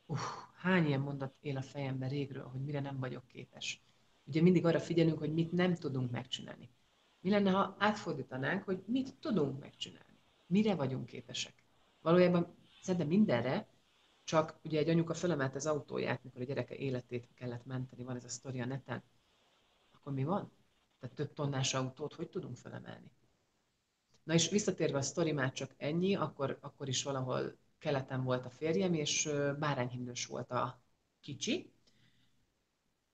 Uh, hány ilyen mondat él a fejemben régről, hogy mire nem vagyok képes. Ugye mindig arra figyelünk, hogy mit nem tudunk megcsinálni. Mi lenne, ha átfordítanánk, hogy mit tudunk megcsinálni? Mire vagyunk képesek? Valójában szerintem mindenre, csak ugye egy anyuka felemelt az autóját, mikor a gyereke életét kellett menteni, van ez a sztori a neten, akkor mi van? Tehát több tonnás autót hogy tudunk felemelni? Na és visszatérve a sztori már csak ennyi, akkor, akkor is valahol keleten volt a férjem, és bárányhimnős volt a kicsi,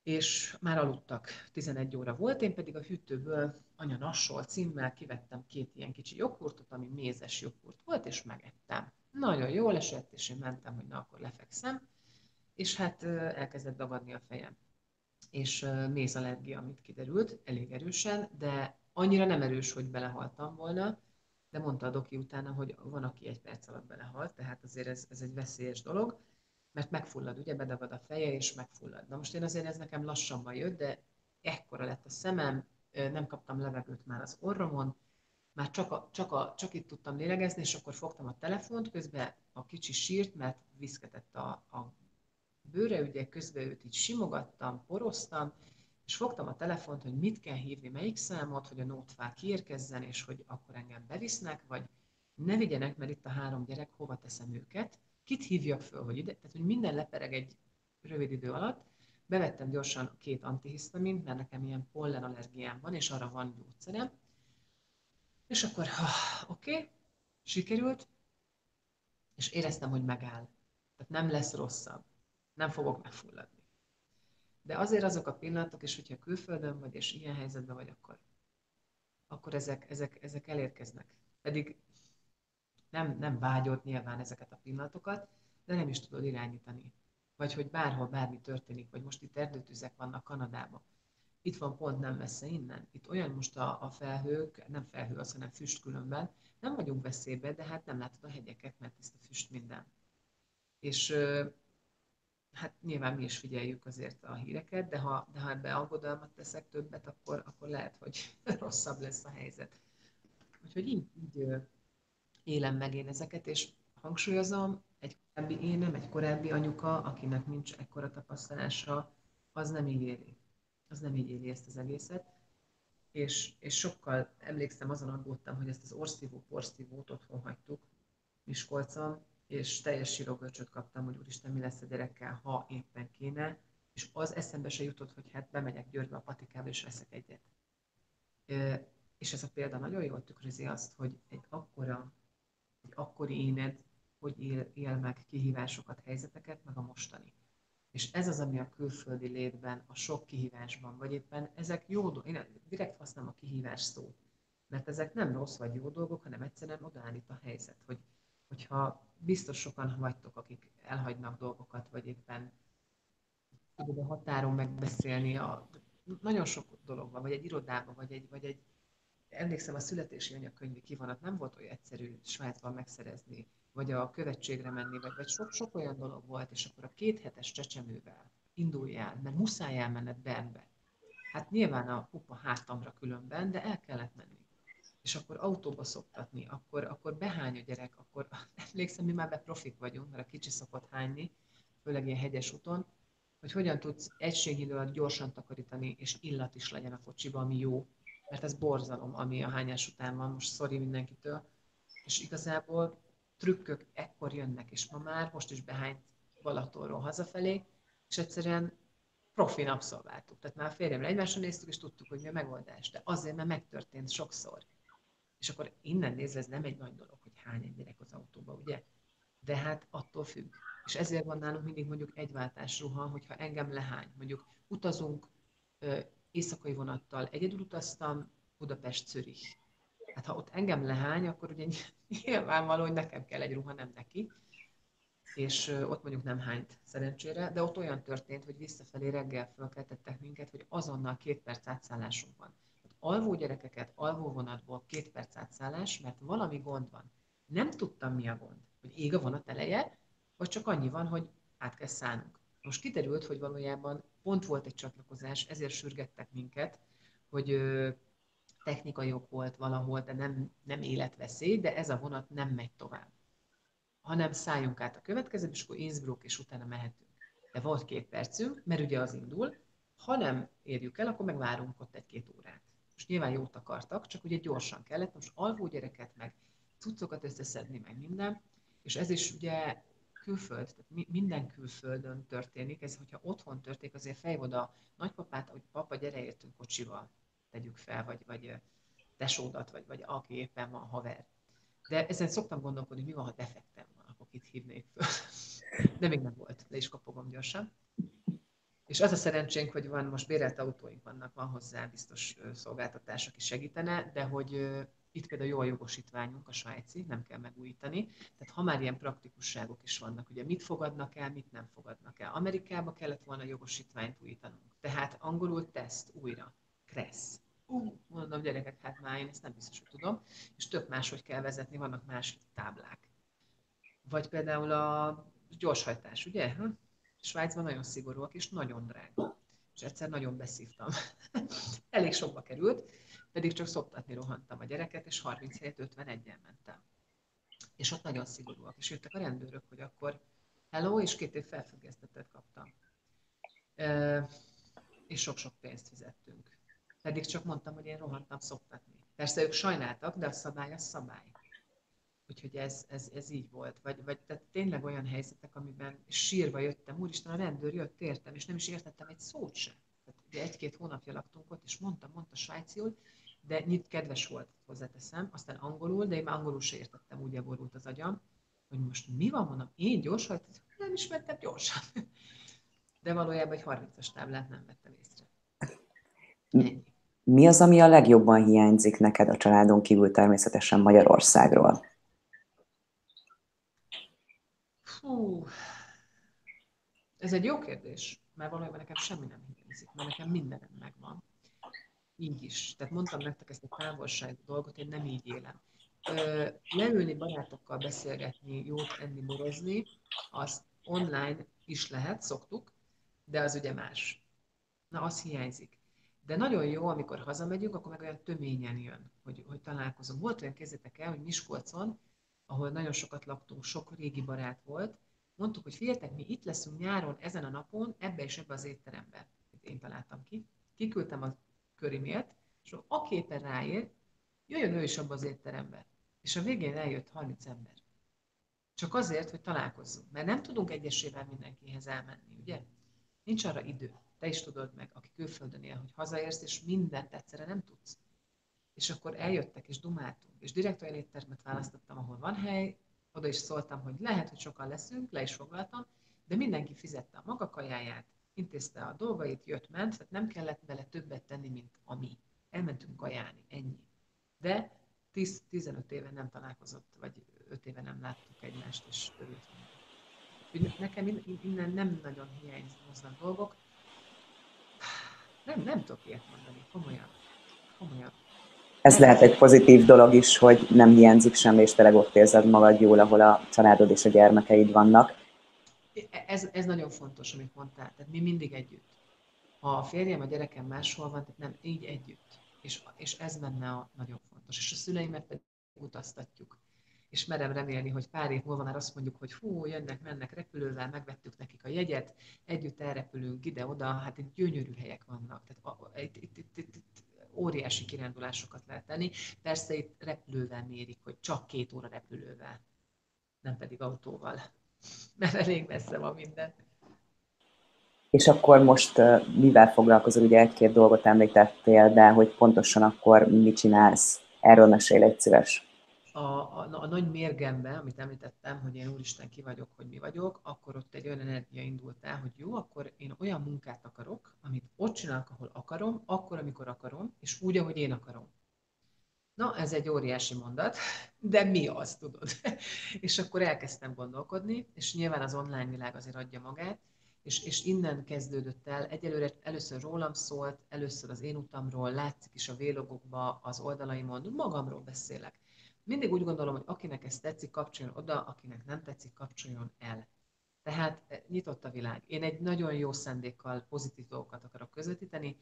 és már aludtak, 11 óra volt, én pedig a hűtőből anya Nassol címmel kivettem két ilyen kicsi joghurtot, ami mézes joghurt volt, és megettem. Nagyon jól esett, és én mentem, hogy na akkor lefekszem, és hát elkezdett dagadni a fejem. És mézallergia, amit kiderült, elég erősen, de annyira nem erős, hogy belehaltam volna, de mondta a doki utána, hogy van, aki egy perc alatt belehalt, tehát azért ez, ez egy veszélyes dolog mert megfullad, ugye, bedagad a feje, és megfullad. Na most én azért ez nekem lassabban jött, de ekkora lett a szemem, nem kaptam levegőt már az orromon, már csak, a, csak, a, csak itt tudtam lélegezni, és akkor fogtam a telefont, közben a kicsi sírt, mert viszketett a, a bőre, ugye közben őt így simogattam, poroztam, és fogtam a telefont, hogy mit kell hívni, melyik számot, hogy a nótfál kiérkezzen, és hogy akkor engem bevisznek, vagy ne vigyenek, mert itt a három gyerek, hova teszem őket, kit hívjak föl, hogy ide, tehát hogy minden lepereg egy rövid idő alatt, bevettem gyorsan két antihisztamint, mert nekem ilyen pollen allergiám van, és arra van gyógyszerem, és akkor, oké, okay, sikerült, és éreztem, hogy megáll. Tehát nem lesz rosszabb. Nem fogok megfulladni. De azért azok a pillanatok, és hogyha külföldön vagy, és ilyen helyzetben vagy, akkor, akkor ezek, ezek, ezek elérkeznek. Pedig nem, nem vágyod nyilván ezeket a pillanatokat, de nem is tudod irányítani. Vagy hogy bárhol bármi történik, vagy most itt erdőtüzek vannak Kanadában. Itt van pont nem messze innen. Itt olyan most a, a felhők, nem felhő az, hanem füst különben. Nem vagyunk veszélybe, de hát nem látod a hegyeket, mert tiszta füst minden. És hát nyilván mi is figyeljük azért a híreket, de ha, de ha ebbe aggodalmat teszek többet, akkor, akkor lehet, hogy rosszabb lesz a helyzet. Úgyhogy így, így élem meg én ezeket, és hangsúlyozom, egy korábbi énem, egy korábbi anyuka, akinek nincs ekkora tapasztalása, az nem így éli. Az nem így éli ezt az egészet. És, és sokkal emlékszem, azon aggódtam, hogy ezt az orszívó porszívót otthon hagytuk Miskolcon, és teljes sírogörcsöt kaptam, hogy úristen, mi lesz a gyerekkel, ha éppen kéne, és az eszembe se jutott, hogy hát bemegyek Győrbe a patikába, és veszek egyet. És ez a példa nagyon jól tükrözi azt, hogy egy akkora egy akkori éned hogy él, él meg kihívásokat, helyzeteket, meg a mostani. És ez az, ami a külföldi létben, a sok kihívásban, vagy éppen ezek jó dolgok, én direkt használom a kihívás szót, mert ezek nem rossz vagy jó dolgok, hanem egyszerűen odaállít a helyzet, hogy, hogyha biztos sokan vagytok, akik elhagynak dolgokat, vagy éppen tudod a határon megbeszélni, a, nagyon sok dolog van, vagy egy irodában, vagy egy, vagy egy emlékszem, a születési anyakönyvi kivonat nem volt olyan egyszerű Svájcban megszerezni, vagy a követségre menni, vagy, vagy sok, sok olyan dolog volt, és akkor a két hetes csecsemővel induljál, mert muszáj elmenned Bernbe. Hát nyilván a pupa hátamra különben, de el kellett menni. És akkor autóba szoktatni, akkor, akkor behány a gyerek, akkor emlékszem, mi már be profik vagyunk, mert a kicsi szokott hányni, főleg ilyen hegyes úton, hogy hogyan tudsz egységidő alatt gyorsan takarítani, és illat is legyen a kocsiba, ami jó, mert ez borzalom, ami a hányás után van, most szori mindenkitől, és igazából trükkök ekkor jönnek, és ma már most is behányt Balatonról hazafelé, és egyszerűen profin abszolváltuk. Tehát már a férjemre egymásra néztük, és tudtuk, hogy mi a megoldás. De azért, mert megtörtént sokszor. És akkor innen nézve ez nem egy nagy dolog, hogy hány egy gyerek az autóba, ugye? De hát attól függ. És ezért van nálunk mindig mondjuk egy váltás ruha, hogyha engem lehány. Mondjuk utazunk, éjszakai vonattal egyedül utaztam, Budapest-Zürich. Hát ha ott engem lehány, akkor ugye nyilvánvaló, hogy nekem kell egy ruha, nem neki. És ott mondjuk nem hányt szerencsére, de ott olyan történt, hogy visszafelé reggel fölkeltettek minket, hogy azonnal két perc átszállásunk van. Alvó gyerekeket alvó vonatból két perc átszállás, mert valami gond van. Nem tudtam, mi a gond. Hogy ég a vonat eleje, vagy csak annyi van, hogy át kell szállnunk. Most kiderült, hogy valójában pont volt egy csatlakozás, ezért sürgettek minket, hogy technikai ok volt valahol, de nem, nem életveszély, de ez a vonat nem megy tovább. Hanem szálljunk át a következő, és akkor Innsbruck, és utána mehetünk. De volt két percünk, mert ugye az indul, ha nem érjük el, akkor megvárunk ott egy-két órát. Most nyilván jót akartak, csak ugye gyorsan kellett, most alvó gyereket, meg cuccokat összeszedni, meg minden, és ez is ugye külföld, tehát minden külföldön történik, ez hogyha otthon történik, azért fejvod a nagypapát, hogy papa, gyere értünk kocsival, tegyük fel, vagy, vagy tesódat, vagy, vagy aki éppen van haver. De ezen szoktam gondolkodni, mi van, ha defektem van, akkor kit hívnék föl. De még nem volt, le is kapogom gyorsan. És az a szerencsénk, hogy van most bérelt autóink vannak, van hozzá biztos szolgáltatás, aki segítene, de hogy itt például jó a jogosítványunk, a svájci, nem kell megújítani. Tehát ha már ilyen praktikusságok is vannak, ugye mit fogadnak el, mit nem fogadnak el. Amerikába kellett volna jogosítványt újítanunk. Tehát angolul teszt újra. Kressz. Uh, mondom, gyerekek, hát már én ezt nem biztos, hogy tudom. És tök máshogy kell vezetni, vannak más táblák. Vagy például a gyorshajtás, ugye? Svájcban nagyon szigorúak, és nagyon drága. És egyszer nagyon beszívtam. Elég sokba került, pedig csak szoptatni rohantam a gyereket, és 30 helyet 51-en mentem. És ott nagyon szigorúak. És jöttek a rendőrök, hogy akkor hello, és két év felfüggesztetet kaptam. E, és sok-sok pénzt fizettünk. Pedig csak mondtam, hogy én rohantam szoptatni. Persze ők sajnáltak, de a szabály a szabály. Úgyhogy ez, ez, ez így volt. Vagy, vagy tehát tényleg olyan helyzetek, amiben sírva jöttem, úristen, a rendőr jött, értem, és nem is értettem egy szót sem. Tehát ugye egy-két hónapja laktunk ott, és mondtam, mondta svájciul, de nyit kedves volt, hozzáteszem, aztán angolul, de én már angolul sem értettem, úgy borult az agyam, hogy most mi van, mondom, én gyors vagy, nem ismertem gyorsan. De valójában egy 30-as táblát nem vettem észre. Ennyi. Mi az, ami a legjobban hiányzik neked a családon kívül természetesen Magyarországról? Hú, ez egy jó kérdés, mert valójában nekem semmi nem hiányzik, mert nekem mindenem megvan. Így is. Tehát mondtam nektek ezt a távolság dolgot, én nem így élem. Leülni barátokkal beszélgetni, jót enni, borozni, azt online is lehet, szoktuk, de az ugye más. Na, az hiányzik. De nagyon jó, amikor hazamegyünk, akkor meg olyan töményen jön, hogy, hogy találkozunk. Volt olyan, kezdetek el, hogy Miskolcon ahol nagyon sokat laktunk, sok régi barát volt, mondtuk, hogy figyeljetek, mi itt leszünk nyáron ezen a napon, ebbe és ebbe az étterembe. Én találtam ki. Kiküldtem a körimélt, és aki éppen ráér, jöjjön ő is abba az étterembe. És a végén eljött 30 ember. Csak azért, hogy találkozzunk. Mert nem tudunk egyesével mindenkihez elmenni, ugye? Nincs arra idő. Te is tudod meg, aki külföldön él, hogy hazaérsz, és mindent egyszerre nem tudsz és akkor eljöttek, és dumáltunk, és direkt olyan éttermet választottam, ahol van hely, oda is szóltam, hogy lehet, hogy sokan leszünk, le is foglaltam, de mindenki fizette a maga kajáját, intézte a dolgait, jött, ment, tehát nem kellett bele többet tenni, mint ami. Elmentünk kajálni, ennyi. De 10-15 éve nem találkozott, vagy 5 éve nem láttuk egymást, és örült Nekem innen nem nagyon hiányoznak dolgok. Nem, nem tudok ilyet mondani, komolyan. Komolyan. Ez lehet egy pozitív dolog is, hogy nem hiányzik semmi, és tényleg ott érzed magad jól, ahol a családod és a gyermekeid vannak. Ez, ez nagyon fontos, amit mondtál. Tehát mi mindig együtt. Ha a férjem, a gyerekem máshol van, tehát nem, így együtt. És, és ez benne a nagyon fontos. És a szüleimet pedig utaztatjuk. És merem remélni, hogy pár év múlva már azt mondjuk, hogy hú, jönnek, mennek repülővel, megvettük nekik a jegyet, együtt elrepülünk ide-oda, hát itt gyönyörű helyek vannak. Tehát itt, itt, itt, itt, itt óriási kirándulásokat lehet tenni. Persze itt repülővel mérik, hogy csak két óra repülővel, nem pedig autóval, mert elég messze van minden. És akkor most mivel foglalkozol? Ugye egy-két dolgot említettél, de hogy pontosan akkor mit csinálsz? Erről mesél egy szíves a, a, a nagy mérgembe, amit említettem, hogy én úristen ki vagyok, hogy mi vagyok, akkor ott egy olyan energia indult el, hogy jó, akkor én olyan munkát akarok, amit ott csinálok, ahol akarom, akkor, amikor akarom, és úgy, ahogy én akarom. Na, ez egy óriási mondat, de mi az, tudod? és akkor elkezdtem gondolkodni, és nyilván az online világ azért adja magát, és, és innen kezdődött el, egyelőre először rólam szólt, először az én utamról, látszik is a vlogokba, az oldalaimon, magamról beszélek mindig úgy gondolom, hogy akinek ez tetszik, kapcsoljon oda, akinek nem tetszik, kapcsoljon el. Tehát eh, nyitott a világ. Én egy nagyon jó szándékkal pozitív dolgokat akarok közvetíteni.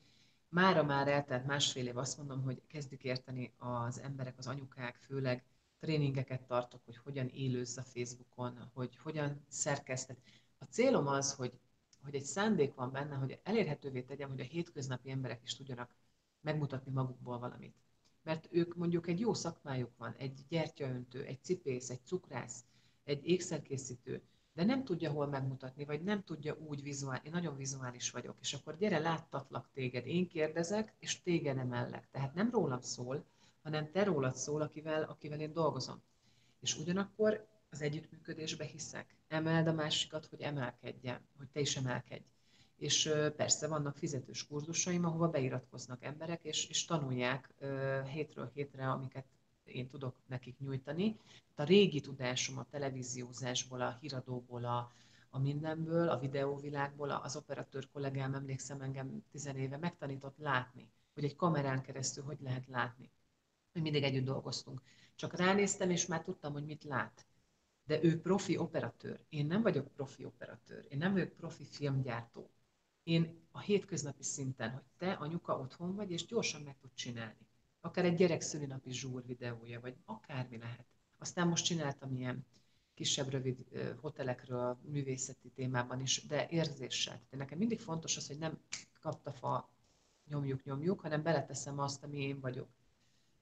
Mára már eltelt másfél év, azt mondom, hogy kezdik érteni az emberek, az anyukák, főleg tréningeket tartok, hogy hogyan élőzz a Facebookon, hogy hogyan szerkesztet. A célom az, hogy, hogy egy szándék van benne, hogy elérhetővé tegyem, hogy a hétköznapi emberek is tudjanak megmutatni magukból valamit mert ők mondjuk egy jó szakmájuk van, egy gyertyaöntő, egy cipész, egy cukrász, egy ékszerkészítő, de nem tudja hol megmutatni, vagy nem tudja úgy vizuális, én nagyon vizuális vagyok, és akkor gyere, láttatlak téged, én kérdezek, és téged emellek. Tehát nem rólam szól, hanem te rólad szól, akivel, akivel én dolgozom. És ugyanakkor az együttműködésbe hiszek. Emeld a másikat, hogy emelkedjen, hogy te is emelkedj és persze vannak fizetős kurzusaim, ahova beiratkoznak emberek, és, és tanulják hétről hétre, amiket én tudok nekik nyújtani. A régi tudásom a televíziózásból, a híradóból, a, a mindenből, a videóvilágból, az operatőr kollégám, emlékszem engem tizenéve megtanított látni, hogy egy kamerán keresztül hogy lehet látni. Mi mindig együtt dolgoztunk. Csak ránéztem, és már tudtam, hogy mit lát. De ő profi operatőr. Én nem vagyok profi operatőr. Én nem vagyok profi filmgyártó. Én a hétköznapi szinten, hogy te anyuka otthon vagy, és gyorsan meg tud csinálni. Akár egy gyerek szülinapi zsúr videója, vagy akármi lehet. Aztán most csináltam ilyen kisebb, rövid hotelekről, művészeti témában is, de érzéssel. De nekem mindig fontos az, hogy nem kapta fa, nyomjuk, nyomjuk, hanem beleteszem azt, ami én vagyok.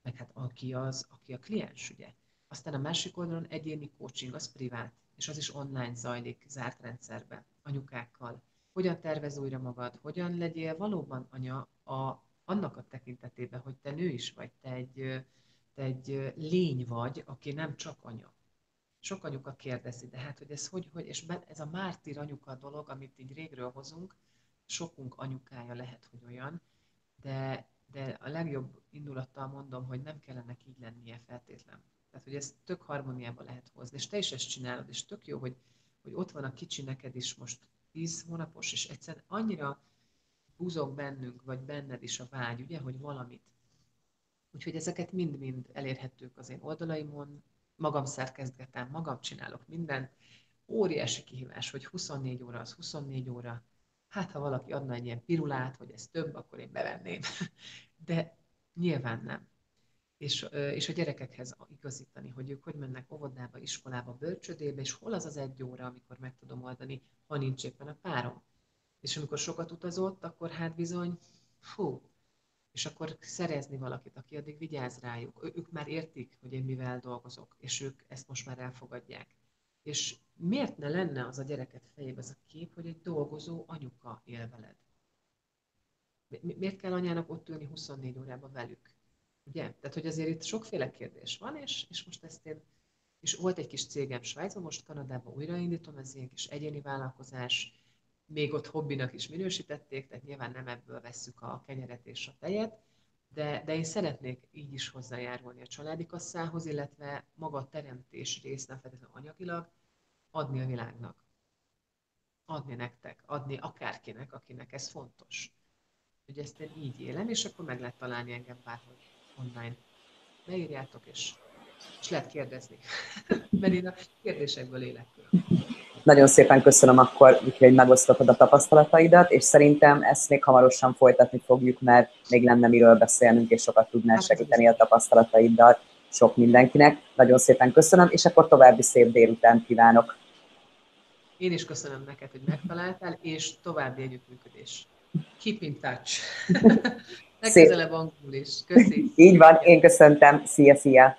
Meg hát aki az, aki a kliens, ugye. Aztán a másik oldalon egyéni coaching, az privát, és az is online zajlik, zárt rendszerben, anyukákkal. Hogyan tervez újra magad, hogyan legyél valóban anya a, annak a tekintetében, hogy te nő is vagy, te egy, te egy lény vagy, aki nem csak anya? Sok anyuka kérdezi, de hát, hogy ez hogy, hogy és ez a mártír anyuka dolog, amit így régről hozunk, sokunk anyukája lehet, hogy olyan, de, de a legjobb indulattal mondom, hogy nem kellene így lennie feltétlen. Tehát, hogy ezt tök harmóniában lehet hozni, és te is ezt csinálod, és tök jó, hogy, hogy ott van a kicsi neked is most tíz hónapos, és egyszerűen annyira buzog bennünk, vagy benned is a vágy, ugye, hogy valamit. Úgyhogy ezeket mind-mind elérhetők az én oldalaimon, magam szerkezgetem, magam csinálok mindent. Óriási kihívás, hogy 24 óra az 24 óra. Hát, ha valaki adna egy ilyen pirulát, hogy ez több, akkor én bevenném. De nyilván nem. És, és a gyerekekhez igazítani, hogy ők hogy mennek óvodába, iskolába, bölcsödébe, és hol az az egy óra, amikor meg tudom oldani, ha nincs éppen a párom. És amikor sokat utazott, akkor hát bizony, fú, és akkor szerezni valakit, aki addig vigyáz rájuk. Ő, ők már értik, hogy én mivel dolgozok, és ők ezt most már elfogadják. És miért ne lenne az a gyereket fejében az a kép, hogy egy dolgozó anyuka él veled? Miért kell anyának ott ülni 24 órában velük? Ugye? Tehát, hogy azért itt sokféle kérdés van, és, és most ezt én, és volt egy kis cégem Svájcban, most Kanadában újraindítom, ez ilyen kis egyéni vállalkozás, még ott hobbinak is minősítették, tehát nyilván nem ebből vesszük a kenyeret és a tejet, de, de én szeretnék így is hozzájárulni a családi kasszához, illetve maga a teremtés rész, nem feltétlenül anyagilag, adni a világnak. Adni nektek, adni akárkinek, akinek ez fontos. Hogy ezt én így élem, és akkor meg lehet találni engem bárhol online. Beírjátok, és, és lehet kérdezni. Mert én a kérdésekből élek. Nagyon szépen köszönöm akkor, hogy megosztottad a tapasztalataidat, és szerintem ezt még hamarosan folytatni fogjuk, mert még lenne miről beszélnünk, és sokat tudnál hát, segíteni a tapasztalataiddal sok mindenkinek. Nagyon szépen köszönöm, és akkor további szép délután kívánok. Én is köszönöm neked, hogy megtaláltál, és további együttműködés. Keep in touch. Legközelebb angol is. Köszi. Így van, én köszöntem. Szia, szia.